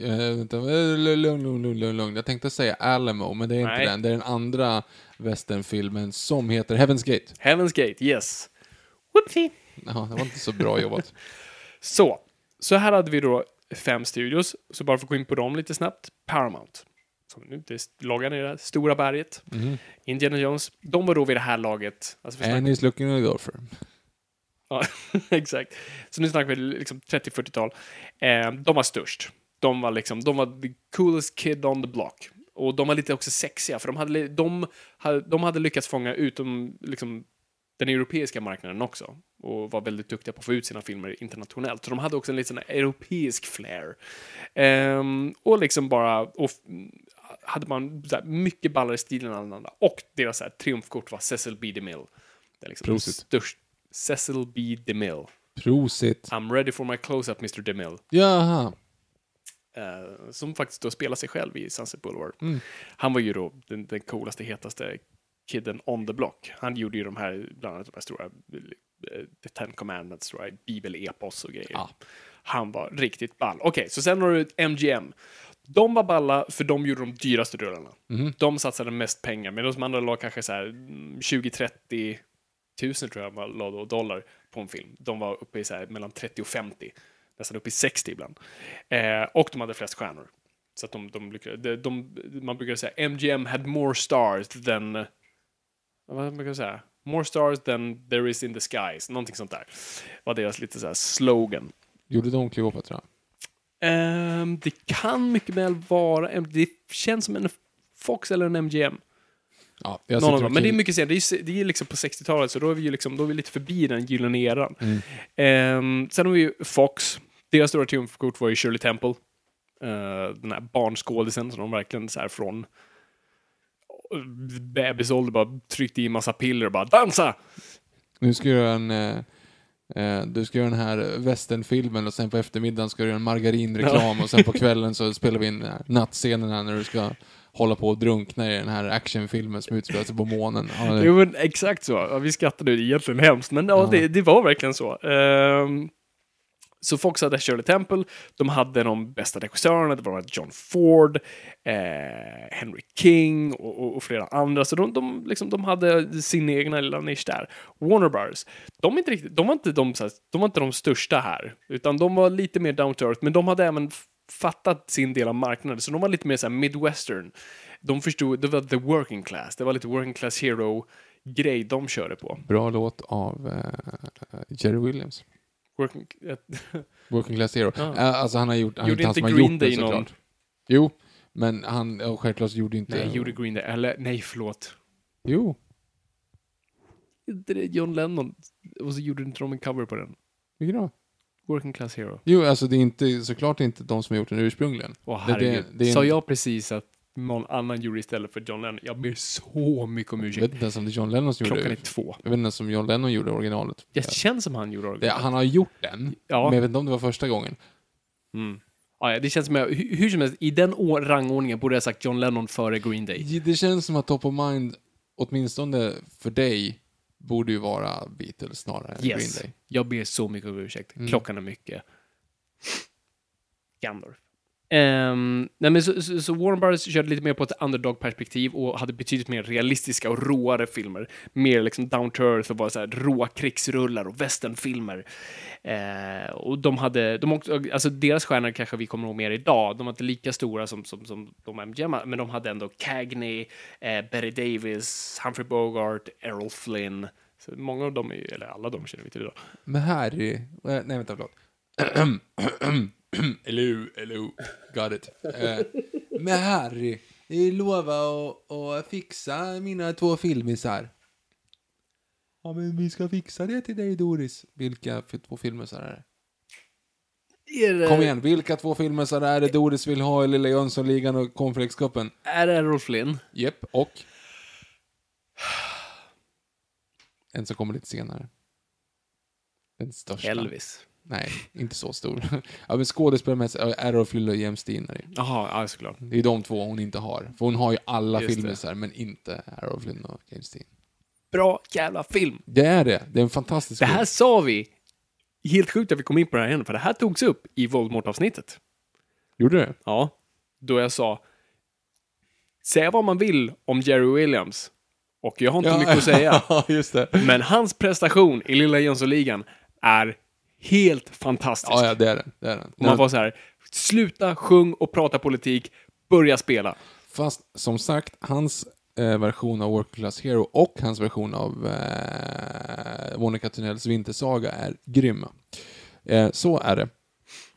Eh, eh, lugn, lugn, lugn, lugn. Jag tänkte säga Alamo, men det är inte Nej. den. Det är den andra westernfilmen som heter Heaven's Gate. Heaven's Gate, yes. Whoopsie. Ja, det var inte så bra jobbat. Så, så här hade vi då fem studios, så bara för att gå in på dem lite snabbt. Paramount, som nu det loggar ner det stora berget. Mhm. Indiana Jones, de var då vid det här laget, alltså And he's looking at a golfer. Ja, exakt. Så nu snackar vi liksom 30-40-tal. Eh, de var störst. De var liksom, de var the coolest kid on the block. Och de var lite också sexiga, för de hade, de hade, de hade lyckats fånga utom liksom, den europeiska marknaden också. Och var väldigt duktiga på att få ut sina filmer internationellt. Så de hade också en liten europeisk flair. Ehm, och liksom bara, och hade man så mycket ballare stil än alla andra. Och deras så här, triumfkort var Cecil B. DeMille. Det är liksom Prosit. störst. Cecil B. DeMille. Prosit. I'm ready for my close-up, Mr. DeMille. Jaha. Eh, som faktiskt då spelar sig själv i Sunset Boulevard. Mm. Han var ju då den, den coolaste, hetaste kidden on the block. Han gjorde ju de här, bland annat de här stora eh, The Ten Commandments, tror jag, bibel-epos och grejer. Ja. Han var riktigt ball. Okej, så sen har du MGM. De var balla för de gjorde de dyraste rullarna. Mhm. De satsade mest pengar, medan de andra la kanske så här mm, 20-30 tusen tror jag la då dollar på en film. De var uppe i så här mellan 30 och 50, nästan uppe i 60 ibland. Eh, och de hade flest stjärnor. Så att de, de, lyckades- de, de, man brukar säga MGM had more stars than... Vad brukar jag säga? More stars than there is in the skies. Någonting sånt där. var deras lite så här slogan. Gjorde de Cleopatra? Ehm, det kan mycket väl vara... Det känns som en Fox eller en MGM. Ja, jag Någon av dem. Men det är mycket senare. Det är, ju- det är liksom på 60-talet, så då är vi ju liksom, då är vi lite förbi den gyllene eran. Mm. Ehm, sen har vi ju Fox. Deras stora triumfkort var ju Shirley Temple. Eh, den här barnskådisen som de verkligen så här från bebisålder bara tryckte i massa piller och bara dansa! Nu ska jag göra en... Eh, eh, du ska göra den här westernfilmen och sen på eftermiddagen ska du göra en margarinreklam och sen på kvällen så spelar vi in här nattscenerna när du ska hålla på och drunkna i den här actionfilmen som utspelar sig på månen. Ja, det- Jo, men exakt så. Ja, vi skrattade ju, egentligen hemskt, men ja, Ja. Det, det var verkligen så. Ehm, så Fox hade Shirley Temple, de hade de bästa regissörerna, det var John Ford, eh, Henry King och, och, och flera andra, så de, de, liksom, de hade sin egna lilla nisch där. Warner Brothers, de, inte riktigt, de, var inte de, så här, de var inte de största här, utan de var lite mer down to earth, men de hade även fattat sin del av marknaden, så de var lite mer så här midwestern. De förstod, det var the working class, det var lite working class hero-grej de körde på. Bra låt av uh, Jerry Williams. Working, Working Class Hero. Ja. Alltså han har gjort... han Gjorde han inte som har Green gjort Day någon- såklart. Jo, men han ja, självklart gjorde inte... nej, gjorde Green Day, eller nej, förlåt. Jo, Inte det John Lennon, och så gjorde inte de en cover på den. vilken då? Working Class Hero. Jo, alltså det är inte, såklart inte de som har gjort den ursprungligen. Åh Det- det- herregud. det är en- Sa jag precis att någon annan gjorde istället för John Lennon? Jag ber så mycket om Jag ursäkt. vet inte ens om det är John Lennon som gjorde Klockan är det. två. Jag vet inte ens om John Lennon gjorde originalet. Det känns som han gjorde Det, originalet. han har gjort den, Ja. men jag vet inte om det var första gången. Mm. Ja, det känns som jag, hur, hur som helst, i den rangordningen borde jag sagt John Lennon före Green Day. Det känns som att Top of Mind, åtminstone för dig, borde ju vara Beatles snarare än Green Yes. Day. Jag ber så mycket om ursäkt. Mm. Klockan är mycket. Gandorf. Um, nej men så, så, så Warren Brothers körde lite mer på ett underdog-perspektiv och hade betydligt mer realistiska och råare filmer. Mer liksom down to earth och bara så här råa krigsrullar och westernfilmer. Uh, och de hade, de också, alltså deras stjärnor kanske vi kommer ihåg mer idag. De var inte lika stora som, som, som de MGM, men de hade ändå Cagney, eh, uh, Betty Davis, Humphrey Bogart, Errol Flynn. Så många av dem, är, eller alla de känner vi till idag. Men Harry... Eh, nej, vänta, förlåt. Ehm, hello, hello. Got it. Eh, men Harry, lova att, att fixa mina två filmisar. Ja, men vi ska fixa det till dig, Doris. Vilka två filmisar är det? Kom igen, vilka två filmisar är det Doris vill ha i Lilla Jönssonligan och Cornflakescupen? Är det Errol Flynn? Jepp, och? En som kommer lite senare. Den största. Elvis. Nej, inte så stor. ja, men skådespelarmässigt, ja, Errol Flynn och James Dean är det. Jaha, ja såklart. Det är de två hon inte har. För hon har ju alla Just filmer det. så här, men inte Errol Flynn och James Dean. Bra jävla film. Det är det. Det är en fantastisk Det här film. sa vi. Helt sjukt att vi kom in på det här igen, för det här togs upp i Voldemort-avsnittet. Gjorde det? Ja. Då jag sa, säga vad man vill om Jerry Williams, och jag har inte mycket att säga, Ja, just det. men hans prestation i Lilla Jönssonligan är helt fantastisk. Ja, ja, det är den. Det är den. Och man var så här, sluta sjung och prata politik, börja spela. Fast som sagt, hans eh, version av Working Class Hero och hans version av eh, Monica Tunnells Vintersaga är grymma. Eh, så är det.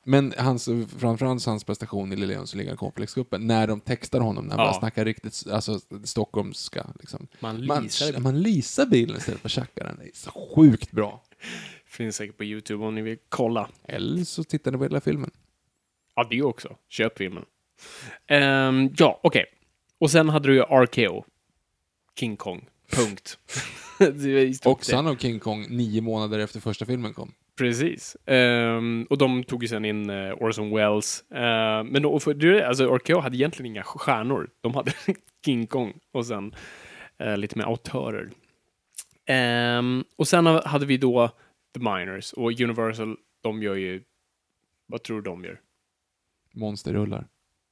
Men hans, framförallt hans prestation i Jönssonligan Cornflakescupen, när de textar honom, när han Ja. bara snackar riktigt alltså, stockholmska. Liksom. Man Man, man leasar bilen istället för tjackar den. Det är så sjukt bra. Finns säkert på YouTube om ni vill kolla. Eller så tittar ni på hela filmen. Ja, det också. Köp filmen. Ehm, ja, okej. Och sen hade du ju RKO. King Kong. Punkt. Och Son of King Kong nio månader efter första filmen kom. Precis. Ehm, och de tog ju sen in uh, Orson Welles. Ehm, men då, för, alltså, RKO hade egentligen inga stjärnor. De hade King Kong och sen eh, lite mer autörer. Ehm, och sen hade vi då The Miners och Universal, de gör ju... Vad tror du de gör? Monsterrullar.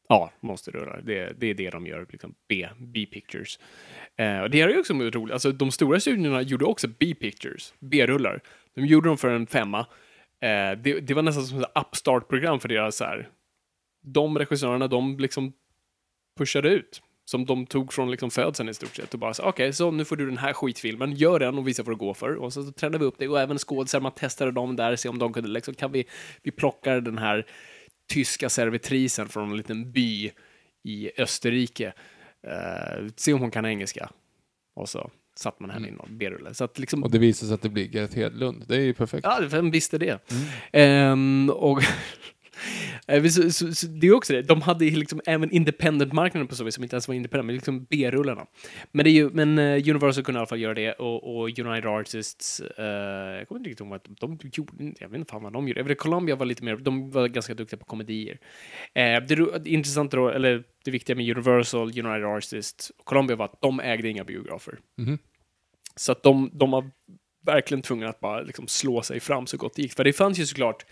Ja, monsterrullar. Det, det är det de gör, liksom B, B-pictures. Eh, och det är ju också roligt, alltså de stora studierna gjorde också B-pictures, B-rullar. De gjorde dem för en femma. Eh, det, det var nästan som ett upstart-program för deras så här. De regissörerna, de liksom pushade ut. Som de tog från liksom födseln i stort sett och bara så okej, okay, så nu får du den här skitfilmen, gör den och visa vad det går för. Och så, så tränade vi upp det och även skådisar, man testade dem där, se om de kunde liksom, kan vi, vi plockar den här tyska servitrisen från en liten by i Österrike. Uh, se om hon kan engelska. Och så satt man henne mm. i någon B-rulle. liksom... Och det visade sig att det blir Gareth Hedlund. Det är ju perfekt. Ja, vem visste det? Mm. Um, och så, så, så, det är också det, de hade liksom även independent-marknaden på så vis som inte ens var independent, men liksom B-rullarna. Men, ju, men uh, Universal kunde i alla fall göra det och, och United Artists, uh, jag kommer inte riktigt ihåg vad de, de gjorde, jag vet inte fan vad de gjorde. Jag vet, Columbia var lite mer, de var ganska duktiga på komedier. Det, det intressanta då, eller det viktiga med Universal, United Artists och Columbia var att de ägde inga biografer. Mm. Så att de, de var verkligen tvungna att bara liksom slå sig fram så gott det gick. För det fanns ju såklart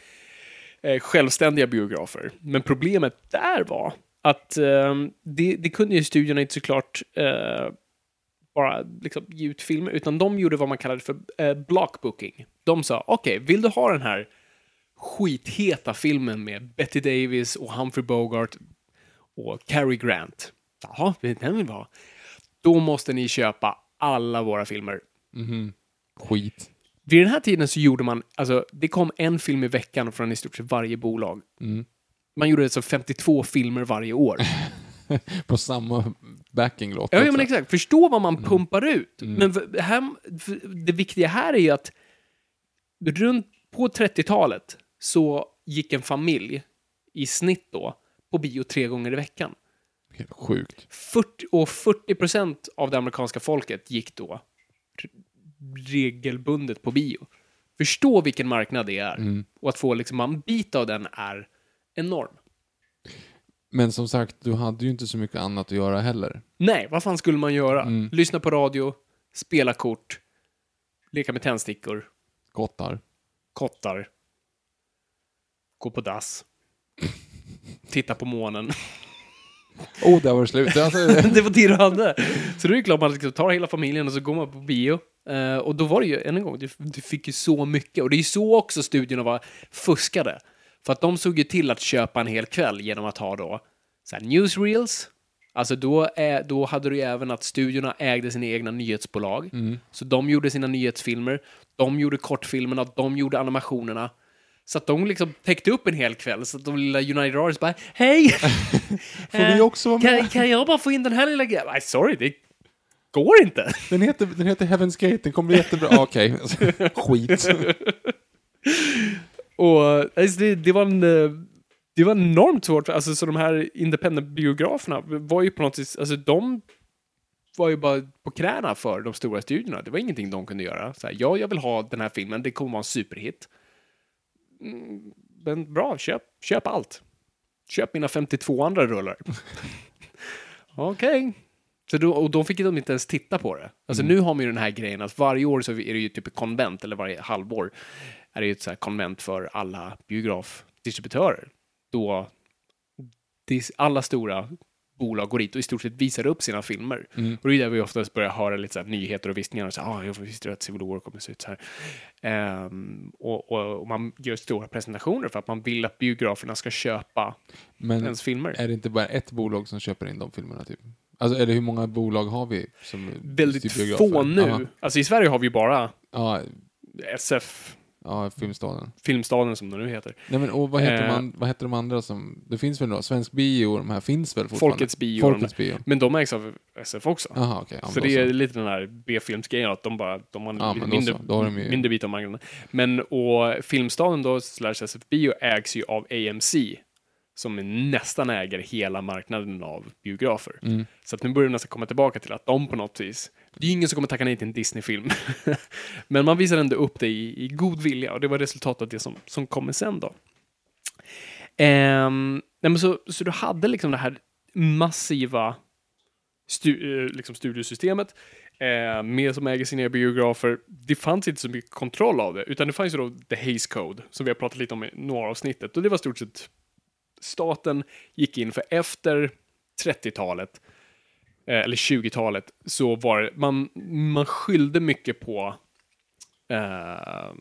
eh, självständiga biografer. Men problemet där var att eh, det, det, kunde ju studierna inte såklart eh, bara liksom ge ut filmer, utan de gjorde vad man kallade för eh, blockbooking. De sa, okej, okay, vill du ha den här skitheta filmen med Betty Davis och Humphrey Bogart och Cary Grant? Jaha, den vill vi ha. Då måste ni köpa alla våra filmer. Mm -hmm. Skit. Vid den här tiden så gjorde man, alltså det kom en film i veckan från i stort sett varje bolag. Mm. Man gjorde alltså 52 filmer varje år. På samma backinglåt. Ja, ja, men exakt. Förstå vad man mm. pumpar ut. Mm. Men här, det viktiga här är ju att runt på 30-talet så gick en familj i snitt då på bio tre gånger i veckan. Helt sjukt. 40, och 40 procent av det amerikanska folket gick då regelbundet på bio. Förstå vilken marknad det är. Mm. Och att få liksom en bit av den är enorm. Men som sagt, du hade ju inte så mycket annat att göra heller. Nej, vad fan skulle man göra? Mm. Lyssna på radio, spela kort, leka med tändstickor. Kottar. Kottar. Gå på dass. Titta på månen. Oh, där var det slut. det var det du hade. Så då är det klart man liksom tar hela familjen och så går man på bio. Uh, och då var det ju, än en gång, du, du fick ju så mycket. Och det är ju så också studierna var fuskade. För att de såg ju till att köpa en hel kväll genom att ha då så newsreels. Alltså då, är, då hade du ju även att studiorna ägde sina egna nyhetsbolag. Mm. Så de gjorde sina nyhetsfilmer, de gjorde kortfilmerna, de gjorde animationerna. Så att de liksom täckte upp en hel kväll, så att de lilla United Artists bara Hej! Får vi också vara med? Kan, kan jag bara få in den här lilla grejen? Nej, sorry, det går inte. Den heter, den heter Heaven's Gate, den kommer bli jättebra. Okej, okay. skit. och alltså, det, det, var en... Eh, det var enormt svårt, alltså så de här independent-biograferna var ju på något sätt, alltså de var ju bara på knäna för de stora studierna. Det var ingenting de kunde göra. Så här, ja, jag vill ha den här filmen, det kommer vara en superhit. Mm, men bra, köp, köp allt. Köp mina 52 andra rullar. Okej. Okay. Så då, och då fick de inte ens titta på det. Alltså mm. nu har man ju den här grejen att varje år så är det ju typ ett konvent, eller varje halvår är det ju ett så här konvent för alla biografdistributörer. Då alla stora bolag går dit och i stort sett visar upp sina filmer. Mm. Och det är där vi oftast börjar höra lite så här nyheter och viskningar och så ah, jag visste att Civil War kommer se ut så här. Um, och, och, och, man gör stora presentationer för att man vill att biograferna ska köpa Men ens filmer. är det inte bara ett bolag som köper in de filmerna typ? Alltså, eller hur många bolag har vi? Som Väldigt få nu. Aha. Alltså i Sverige har vi bara ja. SF. Ja, Filmstaden. Filmstaden som det nu heter. Nej men och vad heter, eh, man, vad heter de andra som, det finns väl då, Svensk Bio, de här finns väl fortfarande? Folkets Bio. Folkets bio. Men de ägs av SF också. Aha, okay, så det är så. lite den här B-filmsgrejen, att de bara, de har ja, mindre, då, då ju... mindre bit av marknaden. Men och Filmstaden då, slash SF Bio, ägs ju av AMC som nästan äger hela marknaden av biografer. Mm. Så att nu börjar det nästan komma tillbaka till att de på något vis Det är ingen som kommer tacka nej till en Disney-film. Men man visar ändå upp det i, i god vilja och det var resultatet av det som, som kommer sen då. Ehm, nej men så, så du hade liksom det här massiva stu, eh, liksom studiosystemet eh, med som äger sina biografer. Det fanns inte så mycket kontroll av det, utan det fanns ju då The Hays Code, som vi har pratat lite om i några avsnittet. Och det var stort sett staten gick in för efter 30-talet, eh, eller 20-talet, så var det, man, man skyllde mycket på eh,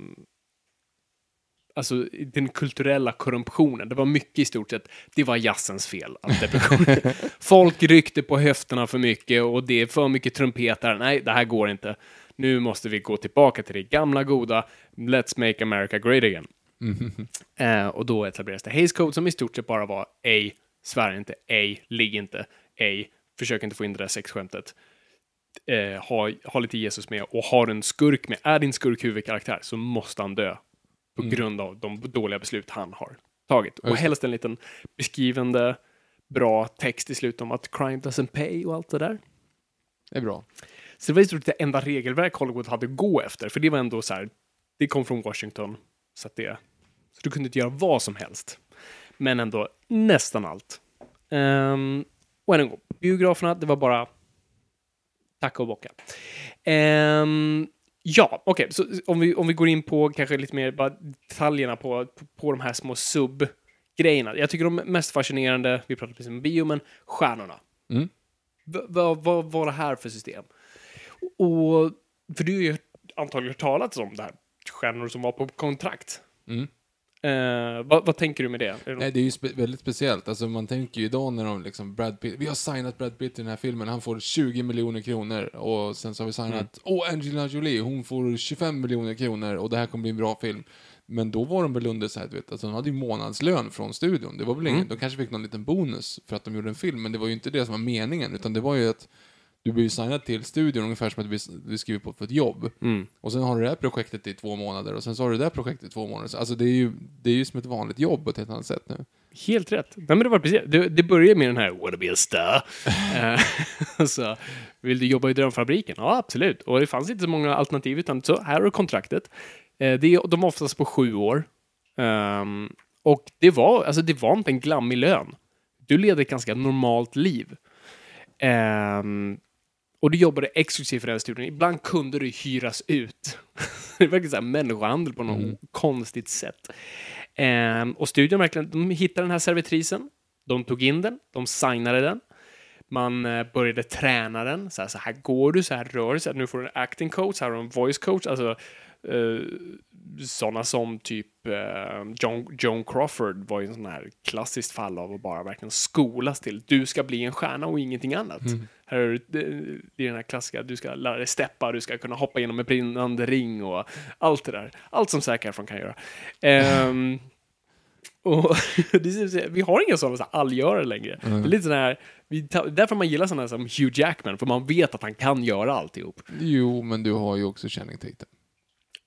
alltså den kulturella korruptionen. Det var mycket i stort sett, det var jazzens fel. Att depression. Folk ryckte på höfterna för mycket och det är för mycket trumpeter. Nej, det här går inte. Nu måste vi gå tillbaka till det gamla goda. Let's make America great again. Eh, och då etablerades det Hays Code som i stort sett bara var ej, svär inte, ej, ligg inte, ej, försök inte få in det där sexskämtet. Eh, ha, ha lite Jesus med och har en skurk med, är din skurk huvudkaraktär så måste han dö på grund av de dåliga beslut han har tagit. Och helst en liten beskrivande, bra text i slutet om att crime doesn't pay och allt det där. Det är bra. Så det var i stort sett det enda regelverk Hollywood hade att gå efter, för det var ändå så här, det kom från Washington, så att det, så du kunde inte göra vad som helst. Men ändå nästan allt. Um, och än en gång, biograferna, det var bara tacka och bocka. Ehm, ja, okej, så om vi, om vi går in på kanske lite mer bara detaljerna på, på, på de här små sub-grejerna. Jag tycker de mest fascinerande, vi pratade precis om bio, men stjärnorna. Mm. Vad vad var det här för system? Och, för du har ju antagligen hört talat om det här, stjärnor som var på kontrakt. Mm. Eh, vad, vad tänker du med det? Nej, det är ju spe- väldigt speciellt. Alltså, man tänker ju idag när de liksom, Brad Pitt, vi har signat Brad Pitt i den här filmen, han får 20 miljoner kronor. Och sen så har vi signat, åh, Angelina Jolie, hon får 25 miljoner kronor och det här kommer bli en bra film. Men då var de väl under så här, du vet, alltså de hade ju månadslön från studion. Det var väl ingen, de kanske fick någon liten bonus för att de gjorde en film, men det var ju inte det som var meningen, utan det var ju att du blir ju signad till studion ungefär som att du skriver på för ett jobb. Och sen har du det här projektet i två månader och sen så har du det där projektet i två månader. Så, Alltså det är ju, det är ju som ett vanligt jobb på ett helt annat sätt nu. Helt rätt. Nej, men det var precis. Det, det började med den här “Wanna be a star”. Eh, så, vill du jobba i drömfabriken? Ja, absolut. Och det fanns inte så många alternativ, utan så här har du kontraktet. Eh, det, är- de var oftast på sju år. Ehm, och det var, alltså, det var inte en glammig lön. Du levde ett ganska normalt liv. Ehm, och du jobbade exklusivt för den studion. Ibland kunde du hyras ut. det är verkligen så här människohandel på något konstigt sätt. Ehm, och studion verkligen, de hittade den här servitrisen. De tog in den, de signade den. Man eh, började träna den. Så här, så här går du, så här rör du sig. Nu får du en acting coach, här har du en voice coach. Alltså, eh, sådana som typ eh, John, Joan Crawford var ju en sån här klassiskt fall av att bara verkligen skolas till. Du ska bli en stjärna och ingenting annat. Här är det, det är den här klassiska, du ska lära dig steppa, du ska kunna hoppa genom en brinnande ring och allt det där. Allt som Zac Efron kan göra. Ehm, och vi har inga sådana så här allgörare längre. Det är lite sån här, därför man gillar sådana som Hugh Jackman, för man vet att han kan göra alltihop. Jo, men du har ju också Channing Tatum.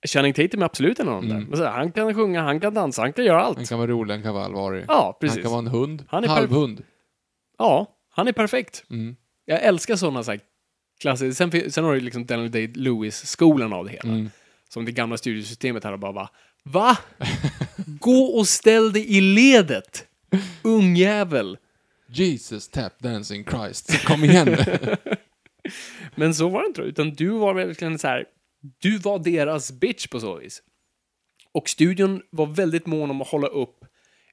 Channing Tatum är absolut en av dem där. Så här, han kan sjunga, han kan dansa, han kan göra allt. Han kan vara rolig, han kan vara allvarlig. Ja, precis. Han kan vara en hund. Han är Halvhund. Ja, han är perfekt. Mm. Jag älskar sådana så här klassiska. Sen, sen har du liksom Daniel Day-Lewis-skolan av det hela. Mm. Som det gamla studiesystemet här och bara va? Va? Gå och ställ dig i ledet! Ungjävel! Jesus tap dancing Christ. Så kom igen. Men så var det inte, utan du var verkligen så här, du var deras bitch på så vis. Och studion var väldigt mån om att hålla upp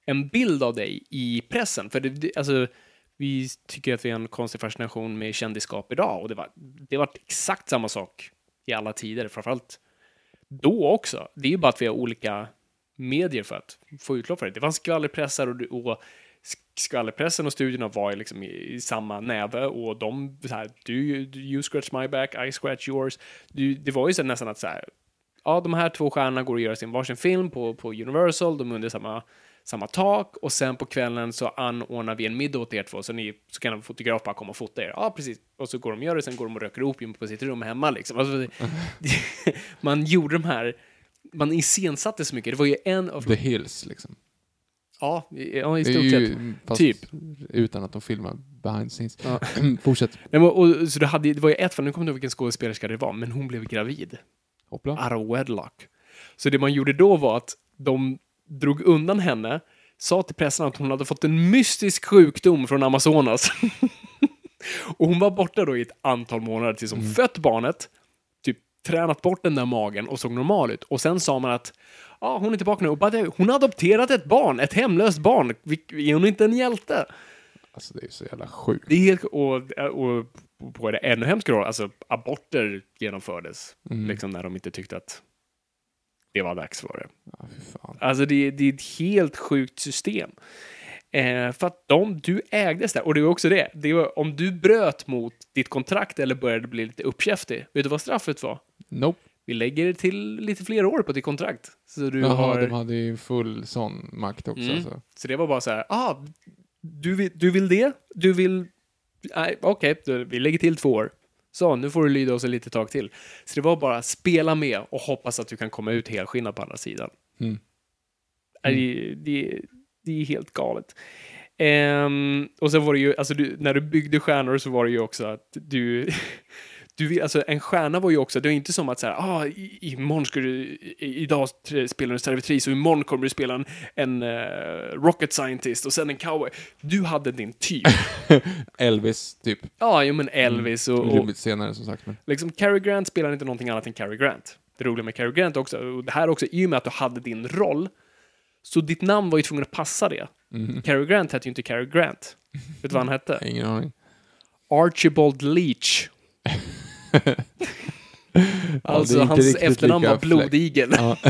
en bild av dig i pressen. För det, alltså, vi tycker att vi har en konstig fascination med kändisskap idag och det var, det var exakt samma sak i alla tider, framförallt då också. Det är ju bara att vi har olika medier för att få utlopp för det. Det fanns skvallerpressar och, och skvallerpressen och studierna var liksom i, i samma näve och de så här, du, you scratch my back, I scratch yours. Du, det var ju så nästan att så här, ja, de här två stjärnorna går att göra sin varsin film på, på Universal, de är under samma, samma tak och sen på kvällen så anordnar vi en middag åt er två så, ni, så kan en fotograf bara komma och fota er. Ja, precis. Och så går de och gör det, sen går de och röker opium på sitt rum hemma liksom. Alltså, man gjorde de här, man iscensatte så mycket. Det var ju en av The Hills, liksom. Ja, i, ja, i stort sett. fast Typ. utan att de filmar behind the scenes. Ja. Fortsätt. Nej, men, och, så det, hade, det var ju ett fall, nu kommer jag inte ihåg vilken skådespelerska det var, men hon blev gravid. Hoppla. Out of wedlock. Så det man gjorde då var att de drog undan henne, sa till pressen att hon hade fått en mystisk sjukdom från Amazonas. och hon var borta då i ett antal månader tills hon Mm. fött barnet, typ tränat bort den där magen och såg normal ut. Och sen sa man att ja, hon är tillbaka nu och bara, hon har adopterat ett barn, ett hemlöst barn. Är hon inte en hjälte? Alltså det är så jävla sjukt. Det är helt, och, och på det ännu hemskare, alltså aborter genomfördes. Mm. Liksom när de inte tyckte att det var dags för det. Ja. Alltså det, det är ett helt sjukt system. Eh, för att de, du ägdes där. Och det var också det. det var, om du bröt mot ditt kontrakt eller började bli lite uppkäftig, vet du vad straffet var? Nope. Vi lägger till lite fler år på ditt kontrakt. Så du Jaha, har... de hade ju full sån makt också. Mm. Alltså. Så det var bara så här, ah, du vill, du vill det? Du vill... Nej, okej, då- vi lägger till två år. Så, nu får du lyda oss ett litet tag till. Så det var bara spela med och hoppas att du kan komma ut helskinnad på andra sidan. Mm. Nej, Det, det, det är helt galet. Ehm, och sen var det ju, alltså du, när du byggde stjärnor så var det ju också att du, du vill, alltså en stjärna var ju också, det var inte som att så här, ah, i- imorgon ska du, i, idag spelar du en servitris och imorgon kommer du spela en, en eh, rocket scientist och sen en cowboy. Du hade din typ. Elvis, typ. ja, jo men Elvis och, och Lite senare som sagt. Men. liksom Cary Grant spelar inte någonting annat än Cary Grant. Det roliga med Cary Grant också, och det här också, i och med att du hade din roll, så ditt namn var ju tvungen att passa det. Cary Grant hette ju inte Cary Grant. Vet du vad han hette? Ingen aning. Archibald Leach. alltså inte hans efternamn var Blodigel. Ja.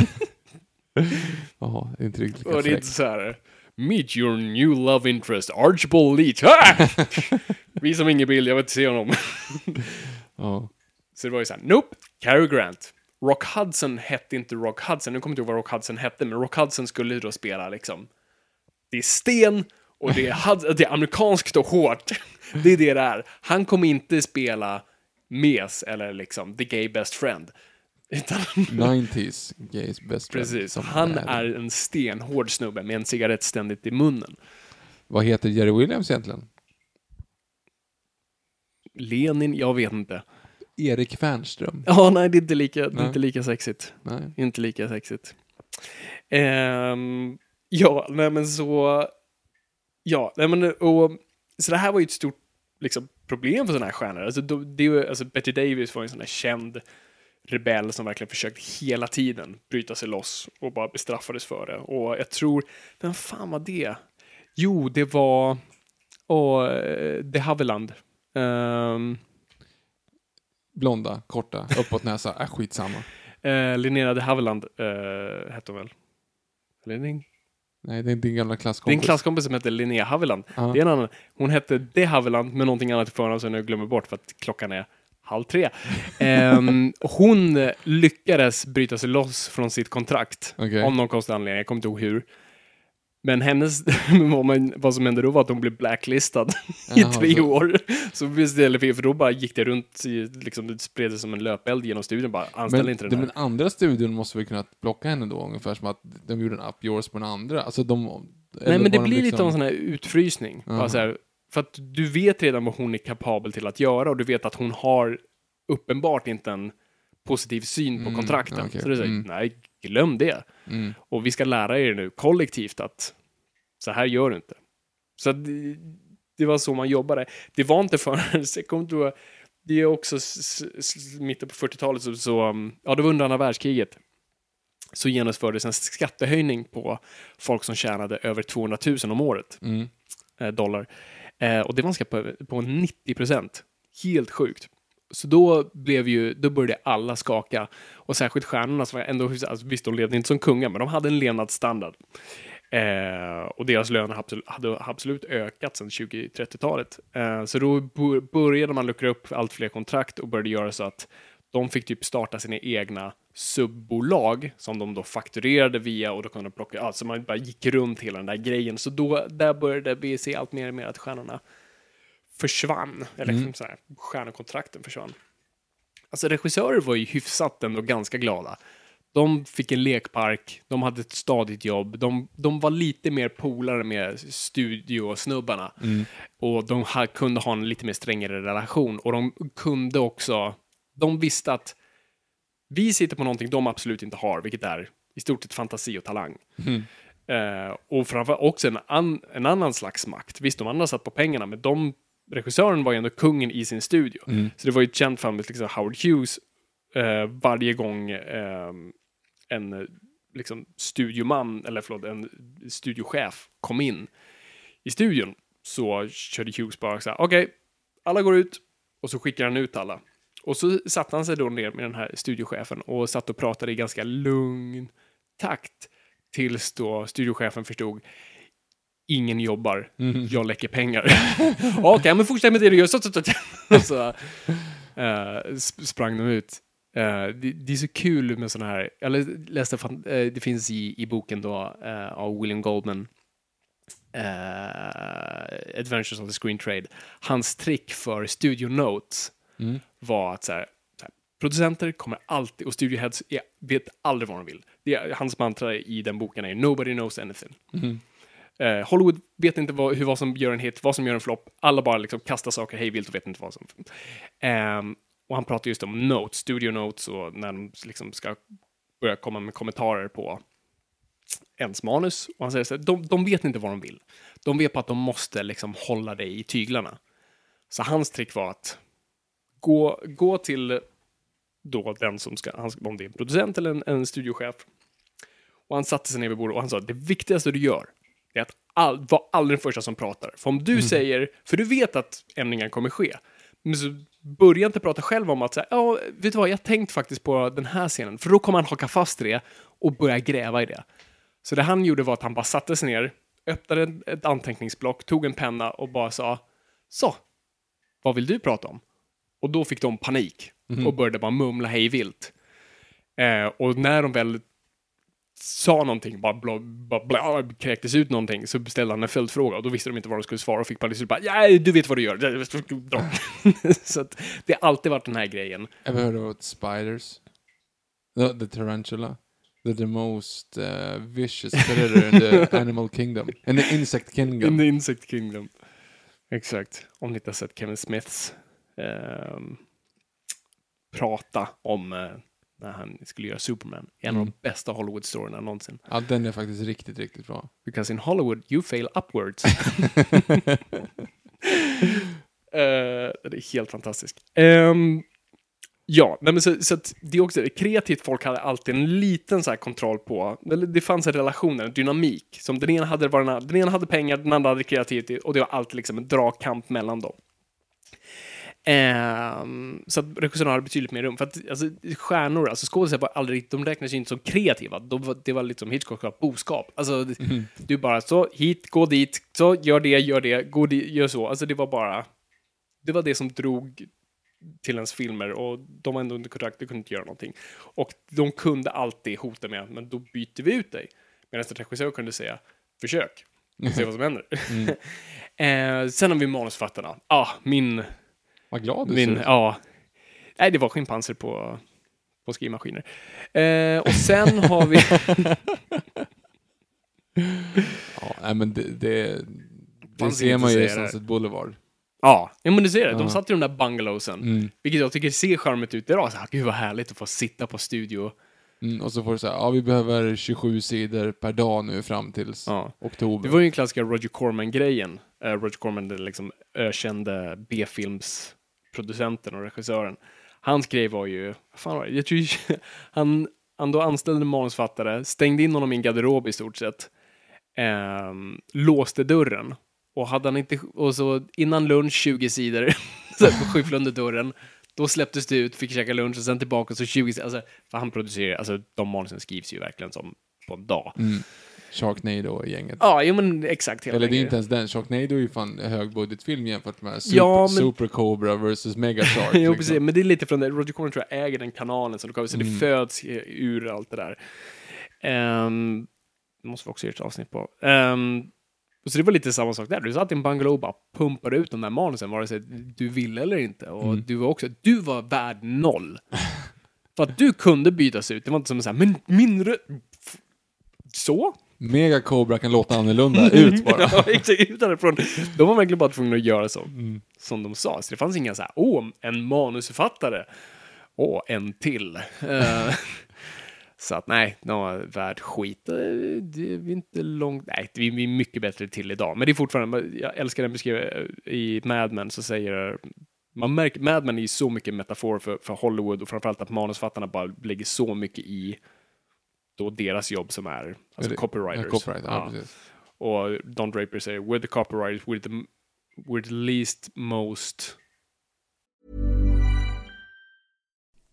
Jaha, inte riktigt lika Och det är inte så här. Meet your new love interest, Archibald Leach. Ah! Visa mig ingen bild, jag vill inte se honom. Ja. Så det var ju såhär, nope, Cary Grant. Rock Hudson hette inte Rock Hudson, nu kommer jag inte ihåg vad Rock Hudson hette, men Rock Hudson skulle ju då spela liksom, det är sten och det är, det är amerikanskt och hårt. Det är det det är. Han kommer inte spela mes eller liksom the gay best friend. Utan, 90s gays best friend, precis, han är- en stenhård snubbe med en cigarett ständigt i munnen. Vad heter Jerry Williams egentligen? Lenin, jag vet inte. Erik Fernström. Ja, nej, det är inte lika, det är Nej. inte lika sexigt. Nej. Inte lika sexigt. Ehm, ja, nej men så... Ja, nej men och... Så det här var ju ett stort liksom, problem för sådana här stjärnor. Alltså, det är alltså, Betty Davis var en sån här känd rebell som verkligen försökte hela tiden bryta sig loss och bara bestraffades för det. Och jag tror... Vem fan var det? Jo, det var... Och, De Havilland. Ehm, Blonda, korta, uppåt näsa. Äh, skitsamma. Eh, Linnea de Havilland eh, hette hon väl? Eller Nej, det är din gamla är en klasskompis. klasskompis som heter Linnea Haviland. Ja. Det är en annan. Hon hette de Haviland med någonting annat i förnamn som jag nu glömmer bort för att klockan är halv tre. Ehm, hon lyckades bryta sig loss från sitt kontrakt. Okej. Om någon konstig anledning, jag kommer inte ihåg hur. Men hennes, vad, man, vad som hände då var att hon blev blacklistad i Jaha, tre så- år. Så istället för, för då bara gick det runt, liksom, det spred sig som en löpeld genom studion. Bara anställ Men inte den den, här. den andra studion måste väl kunna plocka henne då, ungefär som att de gjorde en up yours på den andra. Alltså de... Nej, men det de blir lite liksom- av en sån här utfrysning. Jaha. så här, för att du vet redan vad hon är kapabel till att göra och du vet att hon har uppenbart inte en positiv syn på Mm, kontrakten. okej. Så det är så Mm. nej, glöm det. Mm. Och vi ska lära er nu kollektivt att så här gör du inte. Så det, det var så man jobbade. Det var inte förrän, jag kommer inte ihåg, det är också mitten på 40-talet, så, så, um, ja det var under andra världskriget, så genomfördes en skattehöjning på folk som tjänade över 200 000 om året Mm. eh, dollar. Eh, och det var en skatt på, på 90 procent. Helt sjukt. Så då blev ju, då började alla skaka. Och särskilt stjärnorna som ändå, alltså, visst de levde inte som kungar, men de hade en levnadsstandard. Eh, och deras löner absolut, hade absolut ökat sedan 20-30-talet. Eh, så då började man luckra upp allt fler kontrakt och började göra så att de fick typ starta sina egna subbolag som de då fakturerade via och då kunde plocka, alltså man bara gick runt hela den där grejen. Så då, där började vi se allt mer och mer att stjärnorna försvann, eller Mm. så här, stjärnekontrakten försvann. Alltså regissörer var ju hyfsat ändå ganska glada. De fick en lekpark, de hade ett stadigt jobb, de, de var lite mer polare med studiosnubbarna. Och de ha, kunde ha en lite mer strängare relation. Och de kunde också, de visste att vi sitter på någonting de absolut inte har, vilket är i stort sett fantasi och talang. Eh, och framförallt också en, an, en annan slags makt. Visst, de andra satt på pengarna, men de, regissören var ju ändå kungen i sin studio. Så det var ju ett känt fall med liksom Howard Hughes eh, varje gång eh, en liksom, studioman, eller förlåt, en studiochef kom in i studion så körde Hughes bara så här, okej, alla går ut och så skickar han ut alla. Och så satte han sig då ner med den här studiochefen och satt och pratade i ganska lugn takt tills då studiochefen förstod ingen jobbar, jag läcker pengar. Okej, men fortsätt med det du gör. Så, så, så, så. Sp- sprang de ut. Eh, det, det är så kul med sådana här, jag lä- läste, fan- eh, det finns i, i boken då av William Goldman, Adventures of the Screen Trade. Hans trick för studio notes var att så här, så här, producenter kommer alltid, och studioheads är, vet aldrig vad de vill. Det hans mantra i den boken är “Nobody knows anything”. Eh, Hollywood vet inte vad, hur, vad som gör en hit, vad som gör en flopp. Alla bara liksom kastar saker hej vilt och vet inte vad som... Eh, och han pratar just om notes, studio notes och när de liksom ska börja komma med kommentarer på ens manus. Och han säger så här, de, de vet inte vad de vill. De vet på att de måste liksom hålla dig i tyglarna. Så hans trick var att gå, gå till då den som ska, om det är en producent eller en, en studiochef. Och han satte sig ner vid bordet och han sa det viktigaste du gör är att all, var aldrig den första som pratar. För om du säger, för du vet att ändringar kommer ske, men så börja inte prata själv om att säga, ja, vet du vad, jag tänkt faktiskt på den här scenen, för då kommer han haka fast i det och börja gräva i det. Så det han gjorde var att han bara satte sig ner, öppnade ett- anteckningsblock, tog en penna och bara sa, så, vad vill du prata om? Och då fick de panik och började bara mumla hej vilt. Eh, och när de väl sa någonting, bara, bla, bara bla, kräktes ut någonting, så ställde han en följdfråga och då visste de inte vad de skulle svara och fick bara bara ja, du vet vad du gör. så att det har alltid varit den här grejen. Ever heard about spiders? The, the tarantula? They're the most uh, vicious predator in the animal kingdom. In the insect kingdom. In the Insect Kingdom. Exakt. Om ni inte har sett Kevin Smiths ehm, prata om eh, när han skulle göra Superman. En av de bästa Hollywood-storyna någonsin. Ja, den är faktiskt riktigt, riktigt bra. Because in Hollywood you fail upwards. Eh, det är helt fantastiskt. Ehm, ja, men så, så det är också kreativt folk hade alltid en liten så här kontroll på, eller det fanns en relation, en dynamik. Som den ena hade, var den ena hade pengar, den andra hade kreativitet och det var alltid liksom en dragkamp mellan dem. Ehm, så att regissören hade betydligt mer rum. För att alltså, stjärnor, alltså skådespelare var aldrig, de räknades ju inte som kreativa. De var, det var liksom Hitchcocks boskap. Alltså, du bara så, hit, gå dit, så, gör det, gör det, gå dit, gör så. Alltså det var bara, det var det som drog till ens filmer och de var ändå under kontrakt, de kunde inte göra någonting. Och de kunde alltid hota med, men då byter vi ut dig. Medan en regissör kunde säga, försök, se vad som händer. eh, sen har vi manusförfattarna. Ah, min Vad glad du min, ser ut. ja. Nej, det var skinnpanser på, på skrivmaskiner. Eh, och sen har vi... Ja, nej, men det, det, det ser man ju i. Sunset Boulevard. ja, ja, men du ser det. De satt i de där bungalowsen. Mm. Vilket jag tycker ser charmigt ut. Var så här, gud vad härligt att få sitta på studio. Mm, och så får du säga, ja vi behöver 27 sidor per dag nu fram tills Ja. oktober. Det var ju en klassiska Roger Corman-grejen. Eh, Roger Corman, den liksom ökände producenten och regissören. Hans grej var ju, fan var det? Jag tror ju, han, han då anställde en manusfattare, stängde in honom i en garderob i stort sett, eh, låste dörren och hade han inte, och så innan lunch 20 sidor, så skyfflade under dörren, då släpptes det ut, fick käka lunch och sen tillbaka så 20 sidor, alltså, för han producerar, alltså de manusen skrivs ju verkligen som på en dag. Mm. Sharknado-gänget. Ja, jo men exakt. Eller det är den inte ens den. Sharknado är ju fan högbudgetfilm jämfört med Super, Ja, men- Super Cobra vs Mega Shark. jo, liksom. precis. Men det är lite från det. Roger Corman tror jag äger den kanalen, så, det, så Mm. det föds i- ur allt det där. Um, det måste vi också göra ett avsnitt på. Ehm, så det var lite samma sak där. Du satt i en bungalow och bara pumpade ut de där manusen, vare sig du ville eller inte. Och Mm. du var också, du var värd noll. För att du kunde bytas ut. Det var inte som så här, men min röst... Så? Mega Cobra kan låta annorlunda ut bara. ja, exakt. Ut därifrån. De var verkligen bara tvungna att göra så. Som de sa. Så det fanns inga så här, åh, en manusförfattare. Åh, en till. Eh, så att nej, var värd skit. Eh, Det är inte långt, nej, vi är mycket bättre till idag. Men det är fortfarande, jag älskar den beskrivningen i Mad Men så säger man märker, Mad Men är ju så mycket metafor för, för Hollywood och framförallt att manusfattarna bara lägger så mycket i då deras jobb som är alltså det- copywriters. Ja, copyright, ja, precis. Och Don Draper säger we're the copywriters, we're the, we're the least most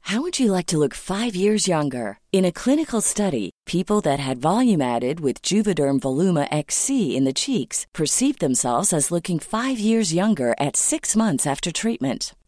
How would you like to look five years younger? In a clinical study, people that had volume added with Juvederm Voluma XC in the cheeks perceived themselves as looking five years younger at six months after treatment.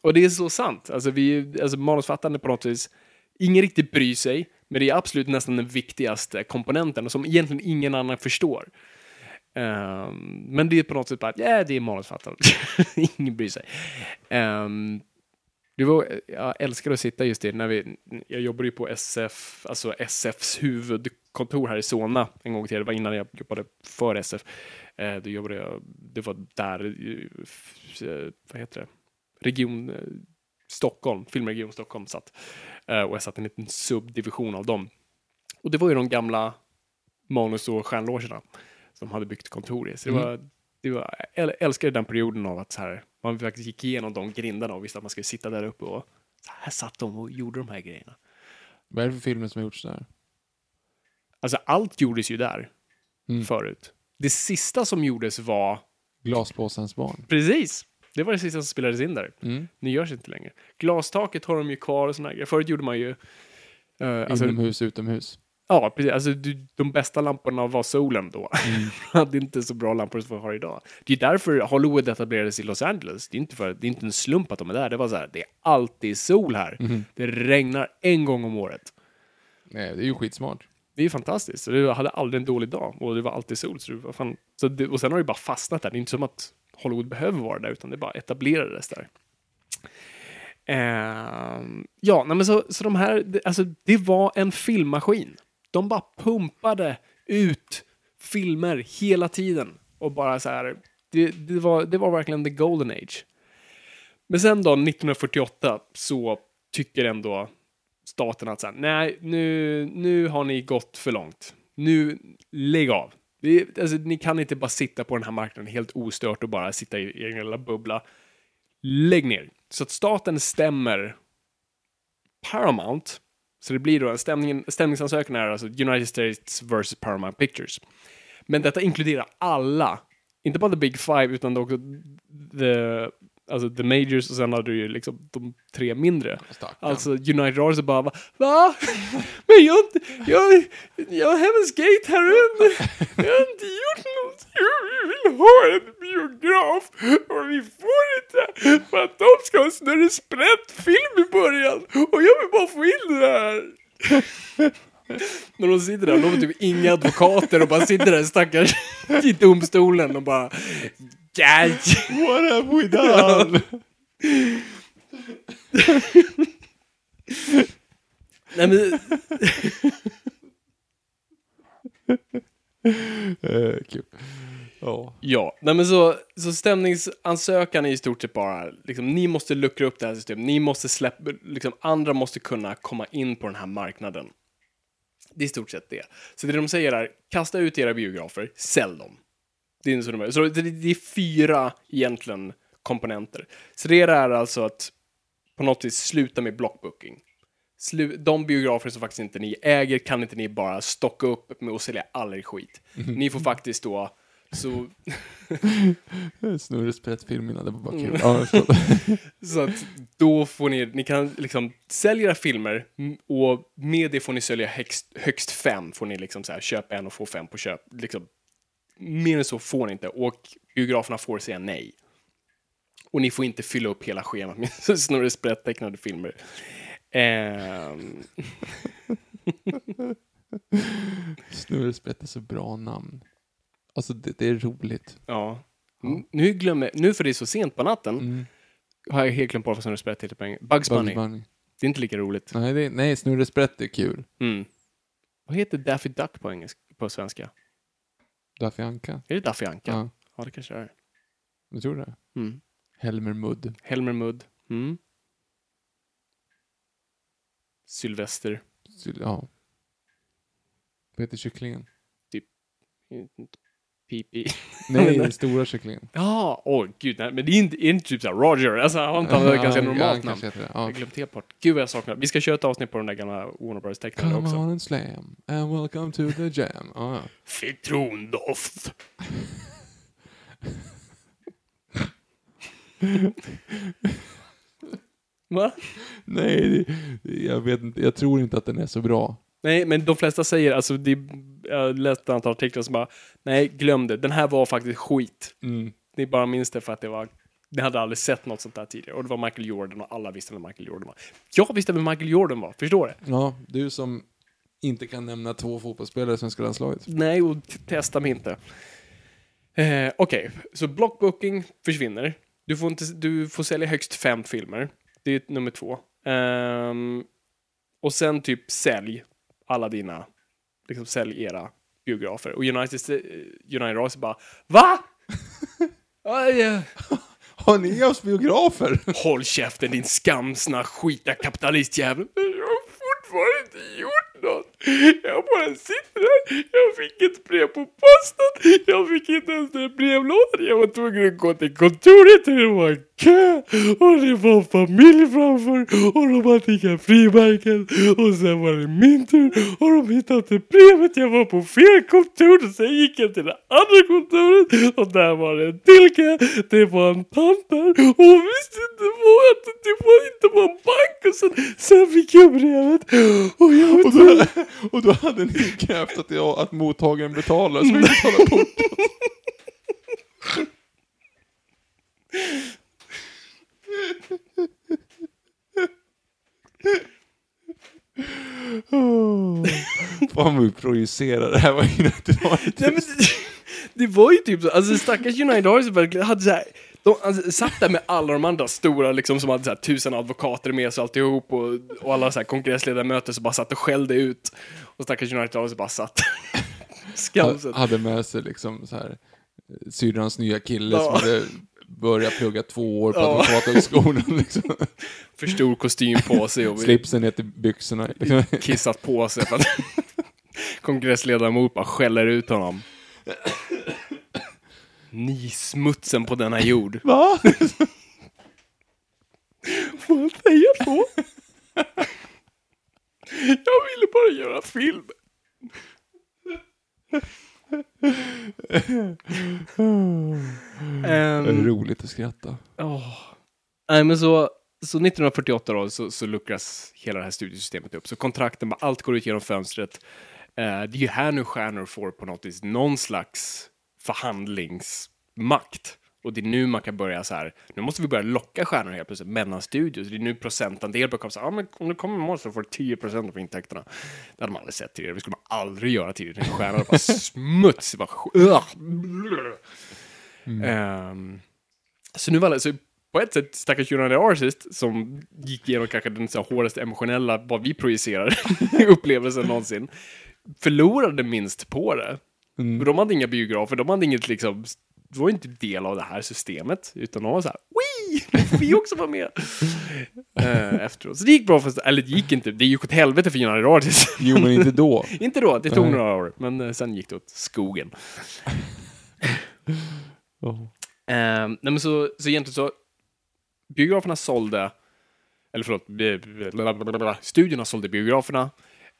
Och det är så sant. Alltså, vi, alltså manusfattande på något vis, ingen riktigt bryr sig, men det är absolut nästan den viktigaste komponenten som egentligen ingen annan förstår. Um, men det är på något sätt bara, ja, det är manusfattande. ingen bryr sig. Ehm, um, det var, jag älskar att sitta just det när vi, jag jobbade ju på SF, alltså SFs huvudkontor här i Solna en gång till. Det var innan jag jobbade för SF. Eh, då jobbade jag, det var där, eh, vad heter det, region eh, Stockholm, filmregion Stockholm satt. Eh, och jag satt i en liten subdivision av dem. Och det var ju de gamla manus och stjärnlogerna som hade byggt kontor i. Så det var, det var, jag älskade den perioden av att så här, man faktiskt gick igenom de grindarna och visste att man skulle sitta där uppe och så här satt de och gjorde de här grejerna. Vad är det för filmer som har gjorts där? Alltså allt gjordes ju där Mm. förut. Det sista som gjordes var Glaspåsens barn. Precis! Det var det sista som spelades in där. Mm. Nu görs inte längre. Glastaket har de ju kvar och såna grejer. Förut gjorde man ju... eh, alltså, Inomhus, utomhus. ja, precis. Alltså, du, de bästa lamporna var solen då. hade inte så bra lampor som vi har idag. Det är därför Hollywood etablerades i Los Angeles. Det är inte, för, det är inte en slump att de är där. Det var så här, det är alltid sol här. Det regnar en gång om året. Nej, det är ju skitsmart. Det är fantastiskt. Så det hade aldrig en dålig dag och det var alltid sol. Så det var fan, så det, och sen har det bara fastnat där. Det är inte som att Hollywood behöver vara där, utan det bara etablerades där. Eh, ja, nej, men så, så de här, det, alltså, det var en filmmaskin. De bara pumpade ut filmer hela tiden. Och bara så här, det, det, var, det var verkligen the golden age. Men sen då, 1948, så tycker ändå staten att så här, nej, nu, nu har ni gått för långt. Nu, lägg av. Det, alltså, ni kan inte bara sitta på den här marknaden helt ostört och bara sitta i, i er lilla bubbla. Lägg ner. Så att staten stämmer Paramount. Så det blir då en stämning, stämningsansökan är alltså United States vs Paramount Pictures. Men detta inkluderar alla. Inte bara the big five, utan också the, alltså the majors och sen hade du ju liksom de tre mindre. Stackarn. Alltså United Arts bara, va? va? Men jag, har inte- jag, jag har Heaven's Gate här inne. Jag har inte gjort något. Vi vill ha en biograf och vi får inte för att de ska ha en större sprätt-film i början och jag vill bara få in det här. När de sitter där, de har typ inga advokater och bara sitter där stackars i domstolen och bara! What have we done? Nej men, Eh, kul. Ja. Ja, nej men så, så stämningsansökan är i stort sett bara, liksom, ni måste luckra upp det här systemet, ni måste släppa, liksom, andra måste kunna komma in på den här marknaden. Det är i stort sett det. Så det de säger är, kasta ut era biografer, sälj dem. Det är, så, de, så det, det är fyra egentligen komponenter. Så det är alltså att på något vis sluta med blockbooking. Slu, de biografer som faktiskt inte ni äger kan inte ni bara stocka upp med att sälja all er skit. Ni får faktiskt då så Snurresprätt-film innan, det var bara kul. Ja. Så att då får ni, ni kan liksom sälja era filmer och med det får ni sälja högst, högst fem. Får ni liksom så här, köpa en och få fem på köp. Liksom, mer än så får ni inte och biograferna får säga nej. Och ni får inte fylla upp hela schemat med Snorre Sprätt-tecknade filmer. Ehm, Snurresprätt är så bra namn. Alltså, det, det är roligt. ja. N- Nu, glömmer, nu för det är så sent på natten Mm. har jag helt glömt bort vad Snorre Sprätt heter på engelska. Bugs Bunny. Bugs Bunny. Det är inte lika roligt. Nej, det, nej Snurresprätt är kul. Mm. Vad heter Daffy Duck på, engelska, på svenska? Daffy Anka. Är det Daffy Anka? Ja. Ja, det kanske är. Jag tror det. Mm. Helmer Mudd. Helmer Mudd. Mm. Sylvester. Så- Ja. Vad heter kycklingen? Pipi. Nej, den stora kycklingen. Ja, åh gud, nej, men det är inte, är inte typ såhär Roger. Alltså, har han ett ganska normalt namn? det. Jag Ja. har glömt helt bort. Gud vad jag saknar. Vi ska köra ett avsnitt på den där gamla Warner tecknade Come också. on and slam, and welcome to the jam. Ja, ja. Citrondoft. Va? Nej, det, jag vet inte. Jag tror inte att den är så bra. Nej, men de flesta säger, alltså, det, jag läste ett antal artiklar som bara, nej, glöm det. Den här var faktiskt skit. Mm. Ni bara minns det för att det var, ni hade aldrig sett något sånt där tidigare. Och det var Michael Jordan och alla visste vem Michael Jordan var. Jag visste vem Michael Jordan var, förstår du? Ja, du som inte kan nämna två fotbollsspelare i svenska landslaget. Nej, och testa mig inte. Eh, Okej, så blockbooking försvinner. Du får, inte, du får sälja högst fem filmer. Det är nummer två. Ehm, och sen typ sälj alla dina, liksom sälj era biografer. Och United, eh, United Race bara, VA? Har ni haft biografer? Håll käften din skamsna skita kapitalistjävel. Jag har fortfarande inte gjort något. Jag bara sitter här. Jag fick ett brev på posten. Jag fick inte ens den brevlådan. Jag var tvungen att gå till kontoret och det var kö. Och det var familj framför. Och de hade inga frimärken. Och sen var det min tur. Och de hittade inte brevet. Jag var på fel kontor. Och sen gick jag till det andra kontoret. Och där var det en till kö. Det var en tant där. Och hon visste inte vad att det var inte var en bank. Och sen, sen fick jag brevet. Och jag Och då, och då hade ni krävt att, jag, att mottagaren betalar, så vi betalar portot. Oh. Fan vad vi projicerar det här var United Nej, men Artists. det, det var ju typ så, alltså stackars United Artists verkligen hade så här, de alltså, satt där med alla de andra stora liksom som hade så här, tusen advokater med sig alltihop och, och alla så här kongressledamöter som bara satt och skällde ut. Och stackars United Artists bara satt skamset. Hade med sig liksom så här eh, syrrans nya kille Ja. som hade börjat plugga två år på Ja. advokathögskolan. Liksom. För stor kostym på sig och Slipsen ner till byxorna. Liksom. kissat på sig kongressledamot bara skäller ut honom. Ni smutsen på denna jord. Va? Får man säga så? Jag ville bara göra film. Det är Ehm, roligt att skratta. åh. Nej, men så, så 1948 då, så, så luckras hela det här studiesystemet upp. Så kontrakten, bara allt går ut genom fönstret. Eh, det är ju här nu stjärnor får på något vis någon slags förhandlingsmakt. Och det är nu man kan börja så här, nu måste vi börja locka stjärnor helt plötsligt mellan studios. Det är nu procentandel börjar komma så här, ja men om du kommer imorgon så får du 10 procent av intäkterna. Det hade man aldrig sett tidigare, det skulle man aldrig göra tidigare. En stjärna bara smuts, bara ugh. Ehm, så nu var det, så på ett sätt, stackars United Artist som gick igenom kanske den så här, hårdaste emotionella, vad vi projicerar, upplevelsen någonsin, förlorade minst på det. För de hade inga biografer, de hade inget liksom, de var inte del av det här systemet, utan de var så här, Wii! Får vi också vara med! Eh, efteråt. Så det gick bra, för, eller det gick inte, det gick åt helvete för United Artists. Jo, men inte då. inte då, det tog Nej. några år, men eh, sen gick det åt skogen. Oh. Eh, nej men så, så egentligen så, biograferna sålde, eller förlåt, studiorna sålde biograferna,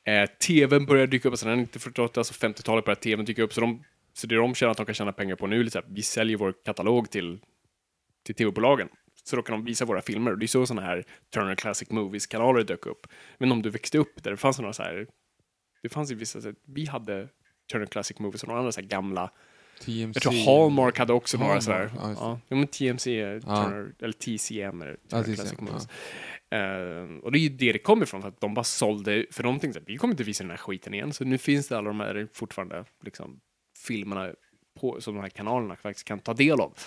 eh, tvn började dyka upp, alltså 1948, alltså 50-talet började tvn dyka upp, så, de, så det de känner att de kan tjäna pengar på nu är här, vi säljer vår katalog till, till tv-bolagen. Så då kan de visa våra filmer. Och det är så sådana här Turner Classic Movies-kanaler dök upp. Men om du växte upp där det fanns några så här, det fanns ju vissa, så här, vi hade Turner Classic Movies och några andra så här gamla TMC. jag tror Hallmark hade också några Hallmark, sådär. ja. Ja, ja, men TMC, Ja. Turner, eller TCM, eller Ja, Turner TCM, Classic ja. Uh, och det är ju det det kommer ifrån, för att de bara sålde, för de tänkte att vi kommer inte visa den här skiten igen, så nu finns det alla de här fortfarande liksom, filmerna på, som de här kanalerna faktiskt kan ta del av.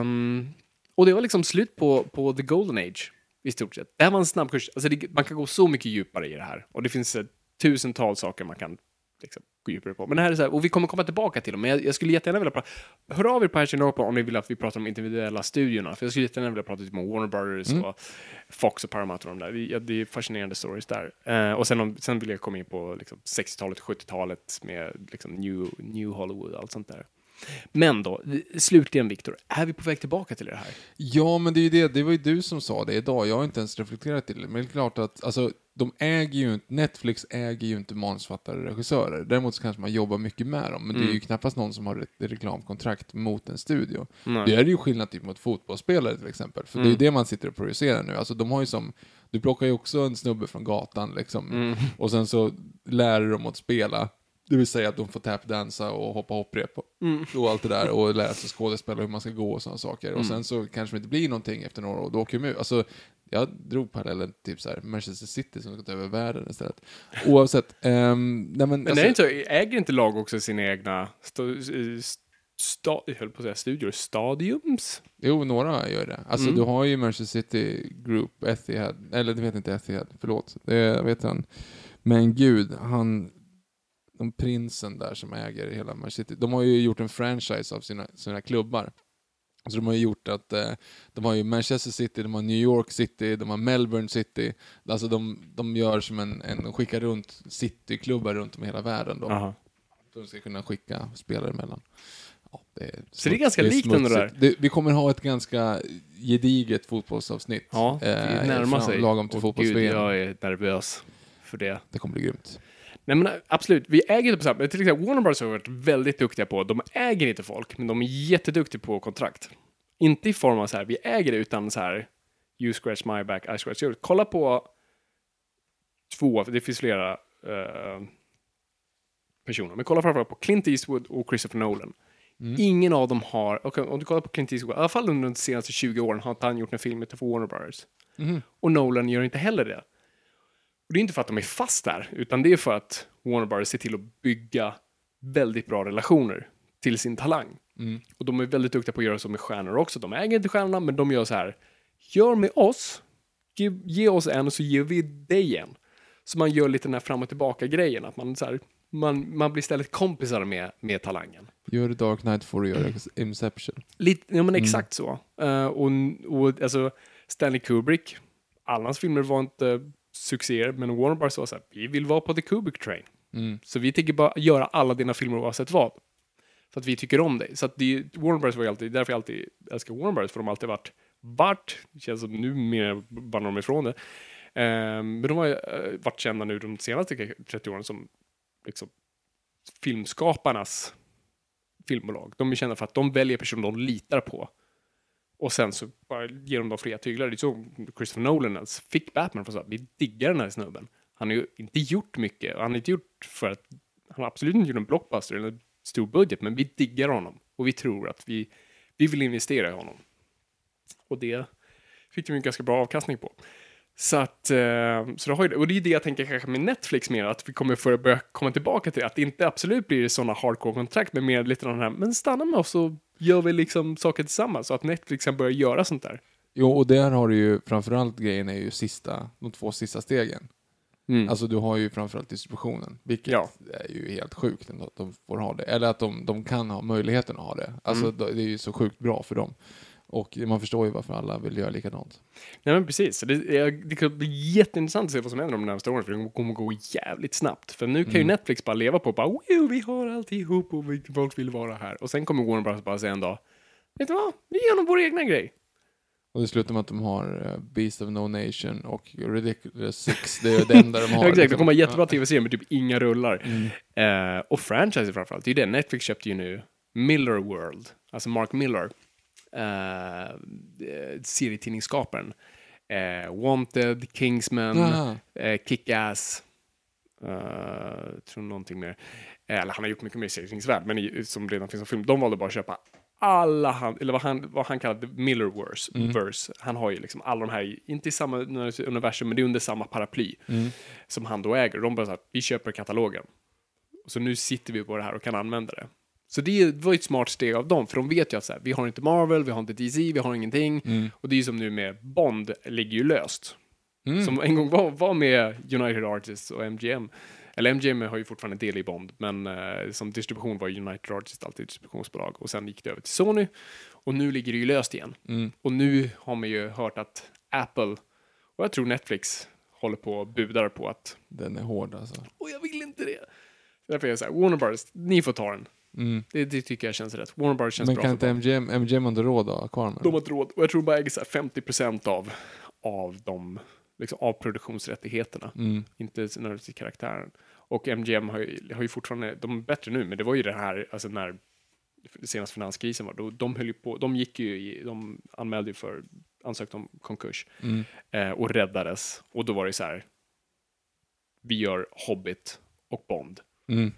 Um, och det var liksom slut på, på the golden age, i stort sett. Det här var en snabbkurs, alltså det, man kan gå så mycket djupare i det här, och det finns uh, tusentals saker man kan liksom, gå djupare på. Men det här är så här, och vi kommer komma tillbaka till dem, men jag, jag skulle jättegärna vilja prata, hör av er på Hashtag Norpa om ni vill att vi pratar om individuella studierna, för jag skulle jättegärna vilja prata typ om Warner Brothers och Fox och Paramount och de där. Ja, det är fascinerande stories där. Eh, och sen, om, sen vill jag komma in på liksom, 60-talet, 70-talet med liksom, new, new Hollywood och allt sånt där. Men då, slutligen Viktor, är vi på väg tillbaka till det här? Ja, men det är ju det. Det var ju du som sa det idag. Jag har inte ens reflekterat till det. Men det är klart att, alltså, de äger ju inte, Netflix äger ju inte manusfattare och regissörer. Däremot så kanske man jobbar mycket med dem. Men det är ju knappast någon som har ett reklamkontrakt mot en studio. Nej. Det är ju skillnad typ mot fotbollsspelare till exempel. För det är ju det man sitter och projicerar nu. Alltså de har ju som, du plockar ju också en snubbe från gatan liksom. Och sen så lär dem att spela. Det vill säga att de får tapdansa och hoppa hopprep och, och allt det där och lära sig skådespela hur man ska gå och sådana saker. Och sen så kanske det inte blir någonting efter några år och då åker de ut. Alltså, jag drog parallellen typ så här, Manchester City som ska ta över världen istället. Oavsett. ehm, nej men, Men alltså, är inte äger inte lag också sina egna sta, jag höll på att säga studior, stadiums? Jo, några gör det. Alltså Mm. du har ju Manchester City Group, Etihad, eller det vet inte Etihad, förlåt. Det vet han. Men gud, han, de prinsen där som äger hela Manchester City, de har ju gjort en franchise av sina, sina klubbar. Så de har ju gjort att, eh, de har ju Manchester City, de har New York City, de har Melbourne City. Alltså de, de gör som en, en de skickar runt cityklubbar runt om i hela världen då. Aha. De ska kunna skicka spelare emellan. Ja, det är Så det är ganska likt ändå där. Det, vi kommer ha ett ganska gediget fotbollsavsnitt. Ja, det eh, närmar fram- sig. Lagom till fotbolls Gud, jag är nervös för det. Det kommer bli grymt. Nej men absolut, vi äger inte på samma Till exempel Warner Bros har varit väldigt duktiga på, de äger inte folk, men de är jätteduktiga på kontrakt. Inte i form av så här, vi äger det, utan så här, you scratch my back, I scratch yours. Kolla på två, det finns flera eh, personer, men kolla framförallt på Clint Eastwood och Christopher Nolan. Ingen av dem har, okej, om du kollar på Clint Eastwood, i alla fall under de senaste 20 åren har inte han gjort en film för Warner Brothers. Och Nolan gör inte heller det. Och det är inte för att de är fast där, utan det är för att Warner Brothers ser till att bygga väldigt bra relationer till sin talang. Och de är väldigt duktiga på att göra så med stjärnor också. De äger inte stjärnorna, men de gör så här. Gör med oss, ge, ge oss en och så ger vi dig en. Så man gör lite den här fram och tillbaka grejen, att man, så här, man, man blir istället kompisar med, med talangen. Gör Dark Knight får du göra Inception. Lite, ja men exakt så. Eh, och, och alltså, Stanley Kubrick, alla hans filmer var inte succéer, men Warner Bros var så här, vi vill vara på the Kubrick train. Så vi tänker bara göra alla dina filmer oavsett vad. För att vi tycker om dig. Så att det, Warner Bros var ju alltid, därför jag alltid älskar Warner Bros, för de har alltid varit, vart, känns som nu mer bandar de ifrån det. Eh, men de har ju eh, varit kända nu de senaste 30 åren som liksom filmskaparnas filmbolag. De är kända för att de väljer personer de litar på. Och sen så bara ger de dem fria tyglar. Det är så Christopher Nolan ens fick Batman för att vi diggar den här snubben. Han har ju inte gjort mycket. Han har inte gjort för att han har absolut inte gjort en blockbuster eller en stor budget, men vi diggar honom och vi tror att vi, vi vill investera i honom. Och det fick de ju ganska bra avkastning på. Så att, eh, så det har ju, och det är det jag tänker kanske med Netflix mer, att vi kommer få börja komma tillbaka till, att det inte absolut blir sådana hardcore-kontrakt, men mer lite den här, men stanna med oss så gör vi liksom saker tillsammans, så att Netflix kan börja göra sånt där. Jo, och där har du ju framförallt grejen är ju sista, de två sista stegen. Alltså du har ju framförallt distributionen, vilket Ja. är ju helt sjukt att de får ha det. Eller att de, de kan ha möjligheten att ha det. Alltså Mm. det är ju så sjukt bra för dem. Och man förstår ju varför alla vill göra likadant. Nej men precis, det, det kommer bli jätteintressant att se vad som händer de närmaste åren, för det kommer gå jävligt snabbt. För nu kan ju Netflix bara leva på bara, "Wow, vi har alltihop och vi, folk vill vara här. Och sen kommer Warner Bros bara säga en dag, vet du vad, vi gör nog vår egna grej. Och det slutar med att de har eh, Beast of No Nation och Ridiculous Six. Det är det enda de har. Ja, exakt, det liksom. kommer vara jättebra tv-serier med typ inga rullar. Eh, och franchise framförallt, det är ju det. Netflix köpte ju nu Miller World, alltså Mark Miller, eh, serietidningsskaparen. Eh, Wanted, Kingsman, Jaha. eh, Kick-Ass, eh, tror någonting mer. Eh, eller han har gjort mycket mer i serietidningsvärld, men i, som redan finns som film. De valde bara att köpa alla, han, eller vad han, vad han kallade Miller-verse. verse. Han har ju liksom alla de här, inte i samma universum, men det är under samma paraply som han då äger. De bara så att vi köper katalogen. Så nu sitter vi på det här och kan använda det. Så det var ju ett smart steg av dem, för de vet ju att så här, vi har inte Marvel, vi har inte DC, vi har ingenting. Och det är ju som nu med Bond, ligger ju löst. Som en gång var, var med United Artists och MGM. Eller MGM har ju fortfarande del i Bond, men eh, som distribution var United Artists alltid distributionsbolag. Och sen gick det över till Sony. Och nu ligger det ju löst igen. Och nu har man ju hört att Apple, och jag tror Netflix, håller på och budar på att Den är hård alltså. och jag vill inte det. Därför är jag så här, Warner Bros, ni får ta den. Det, det tycker jag känns rätt. Warner Bros känns Men bra kan för inte. MGM, MGM under råd att ha kvar med De har ett råd, och jag tror bara äger så här 50% av, av, de, liksom, av produktionsrättigheterna. Inte nödvändigtvis i karaktären. Och MGM har ju, har ju fortfarande, de är bättre nu, men det var ju det här, alltså när senaste finanskrisen var, då, de höll ju på, de gick ju i, de anmälde ju för, ansökte om konkurs eh, och räddades. Och då var det så här, vi gör Hobbit och Bond. Mm.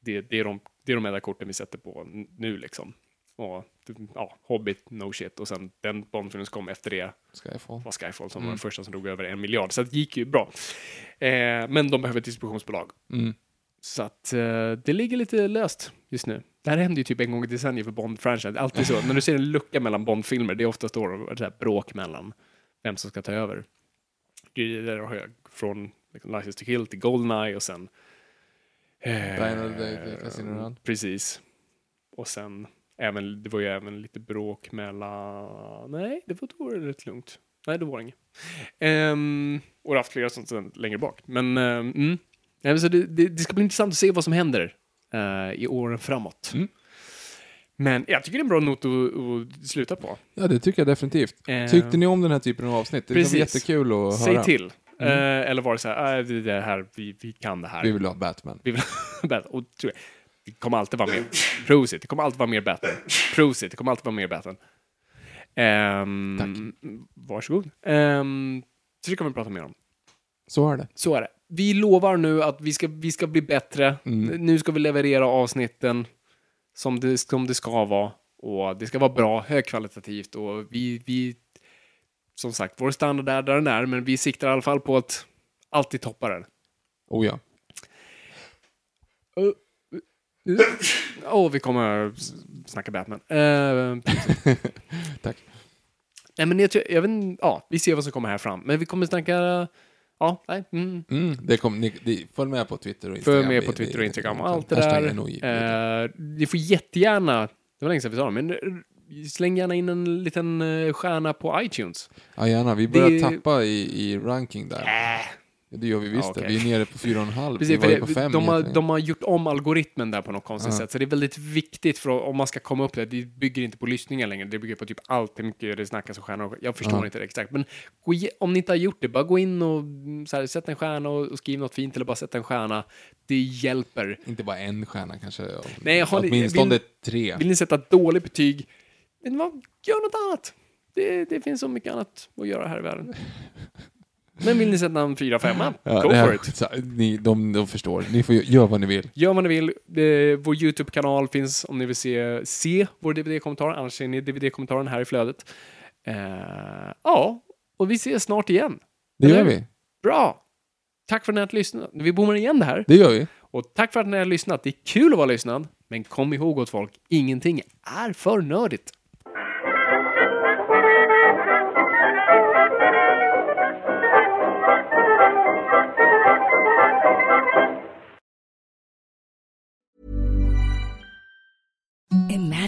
Det, det, är de, det är de enda korten vi sätter på nu liksom. Och, ja, Hobbit, no shit. Och sen den Bondfilmen som kom efter det Skyfall. var Skyfall som var den första som drog över en miljard. Så det gick ju bra. Eh, men de behöver ett distributionsbolag. Mm. Så att eh, det ligger lite löst just nu. Det här händer ju typ en gång i decenniet för Bond-franchise. Alltid så. När du ser en lucka mellan Bond-filmer, det är oftast då det här bråk mellan vem som ska ta över. Det är där har jag från liksom, License to Kill till Goldeneye och sen... Eh, Die Another Day Casino. Precis. Och sen, även, det var ju även lite bråk mellan... Nej, det var, då var det rätt lugnt. Nej, det var det inget. Ehm, och det har haft flera sånt längre bak. Men, ehm, mm. Nej, men så det, det, det ska bli intressant att se vad som händer eh, i åren framåt. Mm. Men jag tycker det är en bra not att, att sluta på. Ja, det tycker jag definitivt. Eh, Tyckte ni om den här typen av avsnitt? Det precis. var jättekul att Säg höra. till. Eh, eller var det så här, äh, det är det här, vi, vi kan det här. Vi vill ha Batman. Vi vill och tror jag, det kommer alltid vara mer. Prosit, det kommer alltid vara mer Batman. Prosit, det kommer alltid vara mer Batman. Um, varsågod. Um, så det kan vi prata mer om. Så är det. Så är det. Vi lovar nu att vi ska, vi ska bli bättre. Nu ska vi leverera avsnitten som det, som det ska vara. Och det ska vara bra, högkvalitativt och vi, vi som sagt, vår standard är där den är, men vi siktar i alla fall på att alltid toppa den. Oh ja. Åh, vi kommer snacka Batman. Uh, Tack. nej, men jag, tror, jag vet, ja, vi ser vad som kommer här fram. Men vi kommer snacka, ja, nej, mm. Mm, det kom, ni, ni, följ med på Twitter och Instagram. Följ med på Twitter och Instagram och allt det där. Eh, ni får jättegärna, det var länge sedan vi sa det, men eh, släng gärna in en liten eh, stjärna på iTunes. Ja, gärna. Vi börjar det- tappa i, i ranking där. Äh, det gör vi visst. Ja, det. Vi är nere på fyra och en halv. Precis, vi för var på fem de, har, de har gjort om algoritmen där på något konstigt Ja. sätt, så det är väldigt viktigt för om man ska komma upp där. Det bygger inte på lyssningar längre, det bygger på typ allt hur mycket det snackas om stjärnor. Jag förstår Ja. inte det exakt, men om ni inte har gjort det, bara gå in och mm, så här, sätt en stjärna och, och skriv något fint eller bara sätt en stjärna. Det hjälper. Inte bara en stjärna kanske. Nej, har ni- Åtminstone vill- tre. Vill ni sätta dåligt betyg, vet ni vad? gör något annat. Det, det finns så mycket annat att göra här i världen. Men vill ni sätta en 4-5, Ja, go det här- for it. så- Ni, de, de förstår. Ni får göra vad ni vill. Gör vad ni vill. Eh, vår YouTube-kanal finns om ni vill se, se vår DVD-kommentar. Annars ser ni DVD-kommentaren här i flödet. Eh, ja, och vi ses snart igen. Det Eller gör vi. Bra! Tack för att ni har lyssnat. Vi bommar igen det här. Det gör vi. Och tack för att ni har lyssnat. Det är kul att vara lyssnad. Men kom ihåg åt folk, ingenting är för nördigt.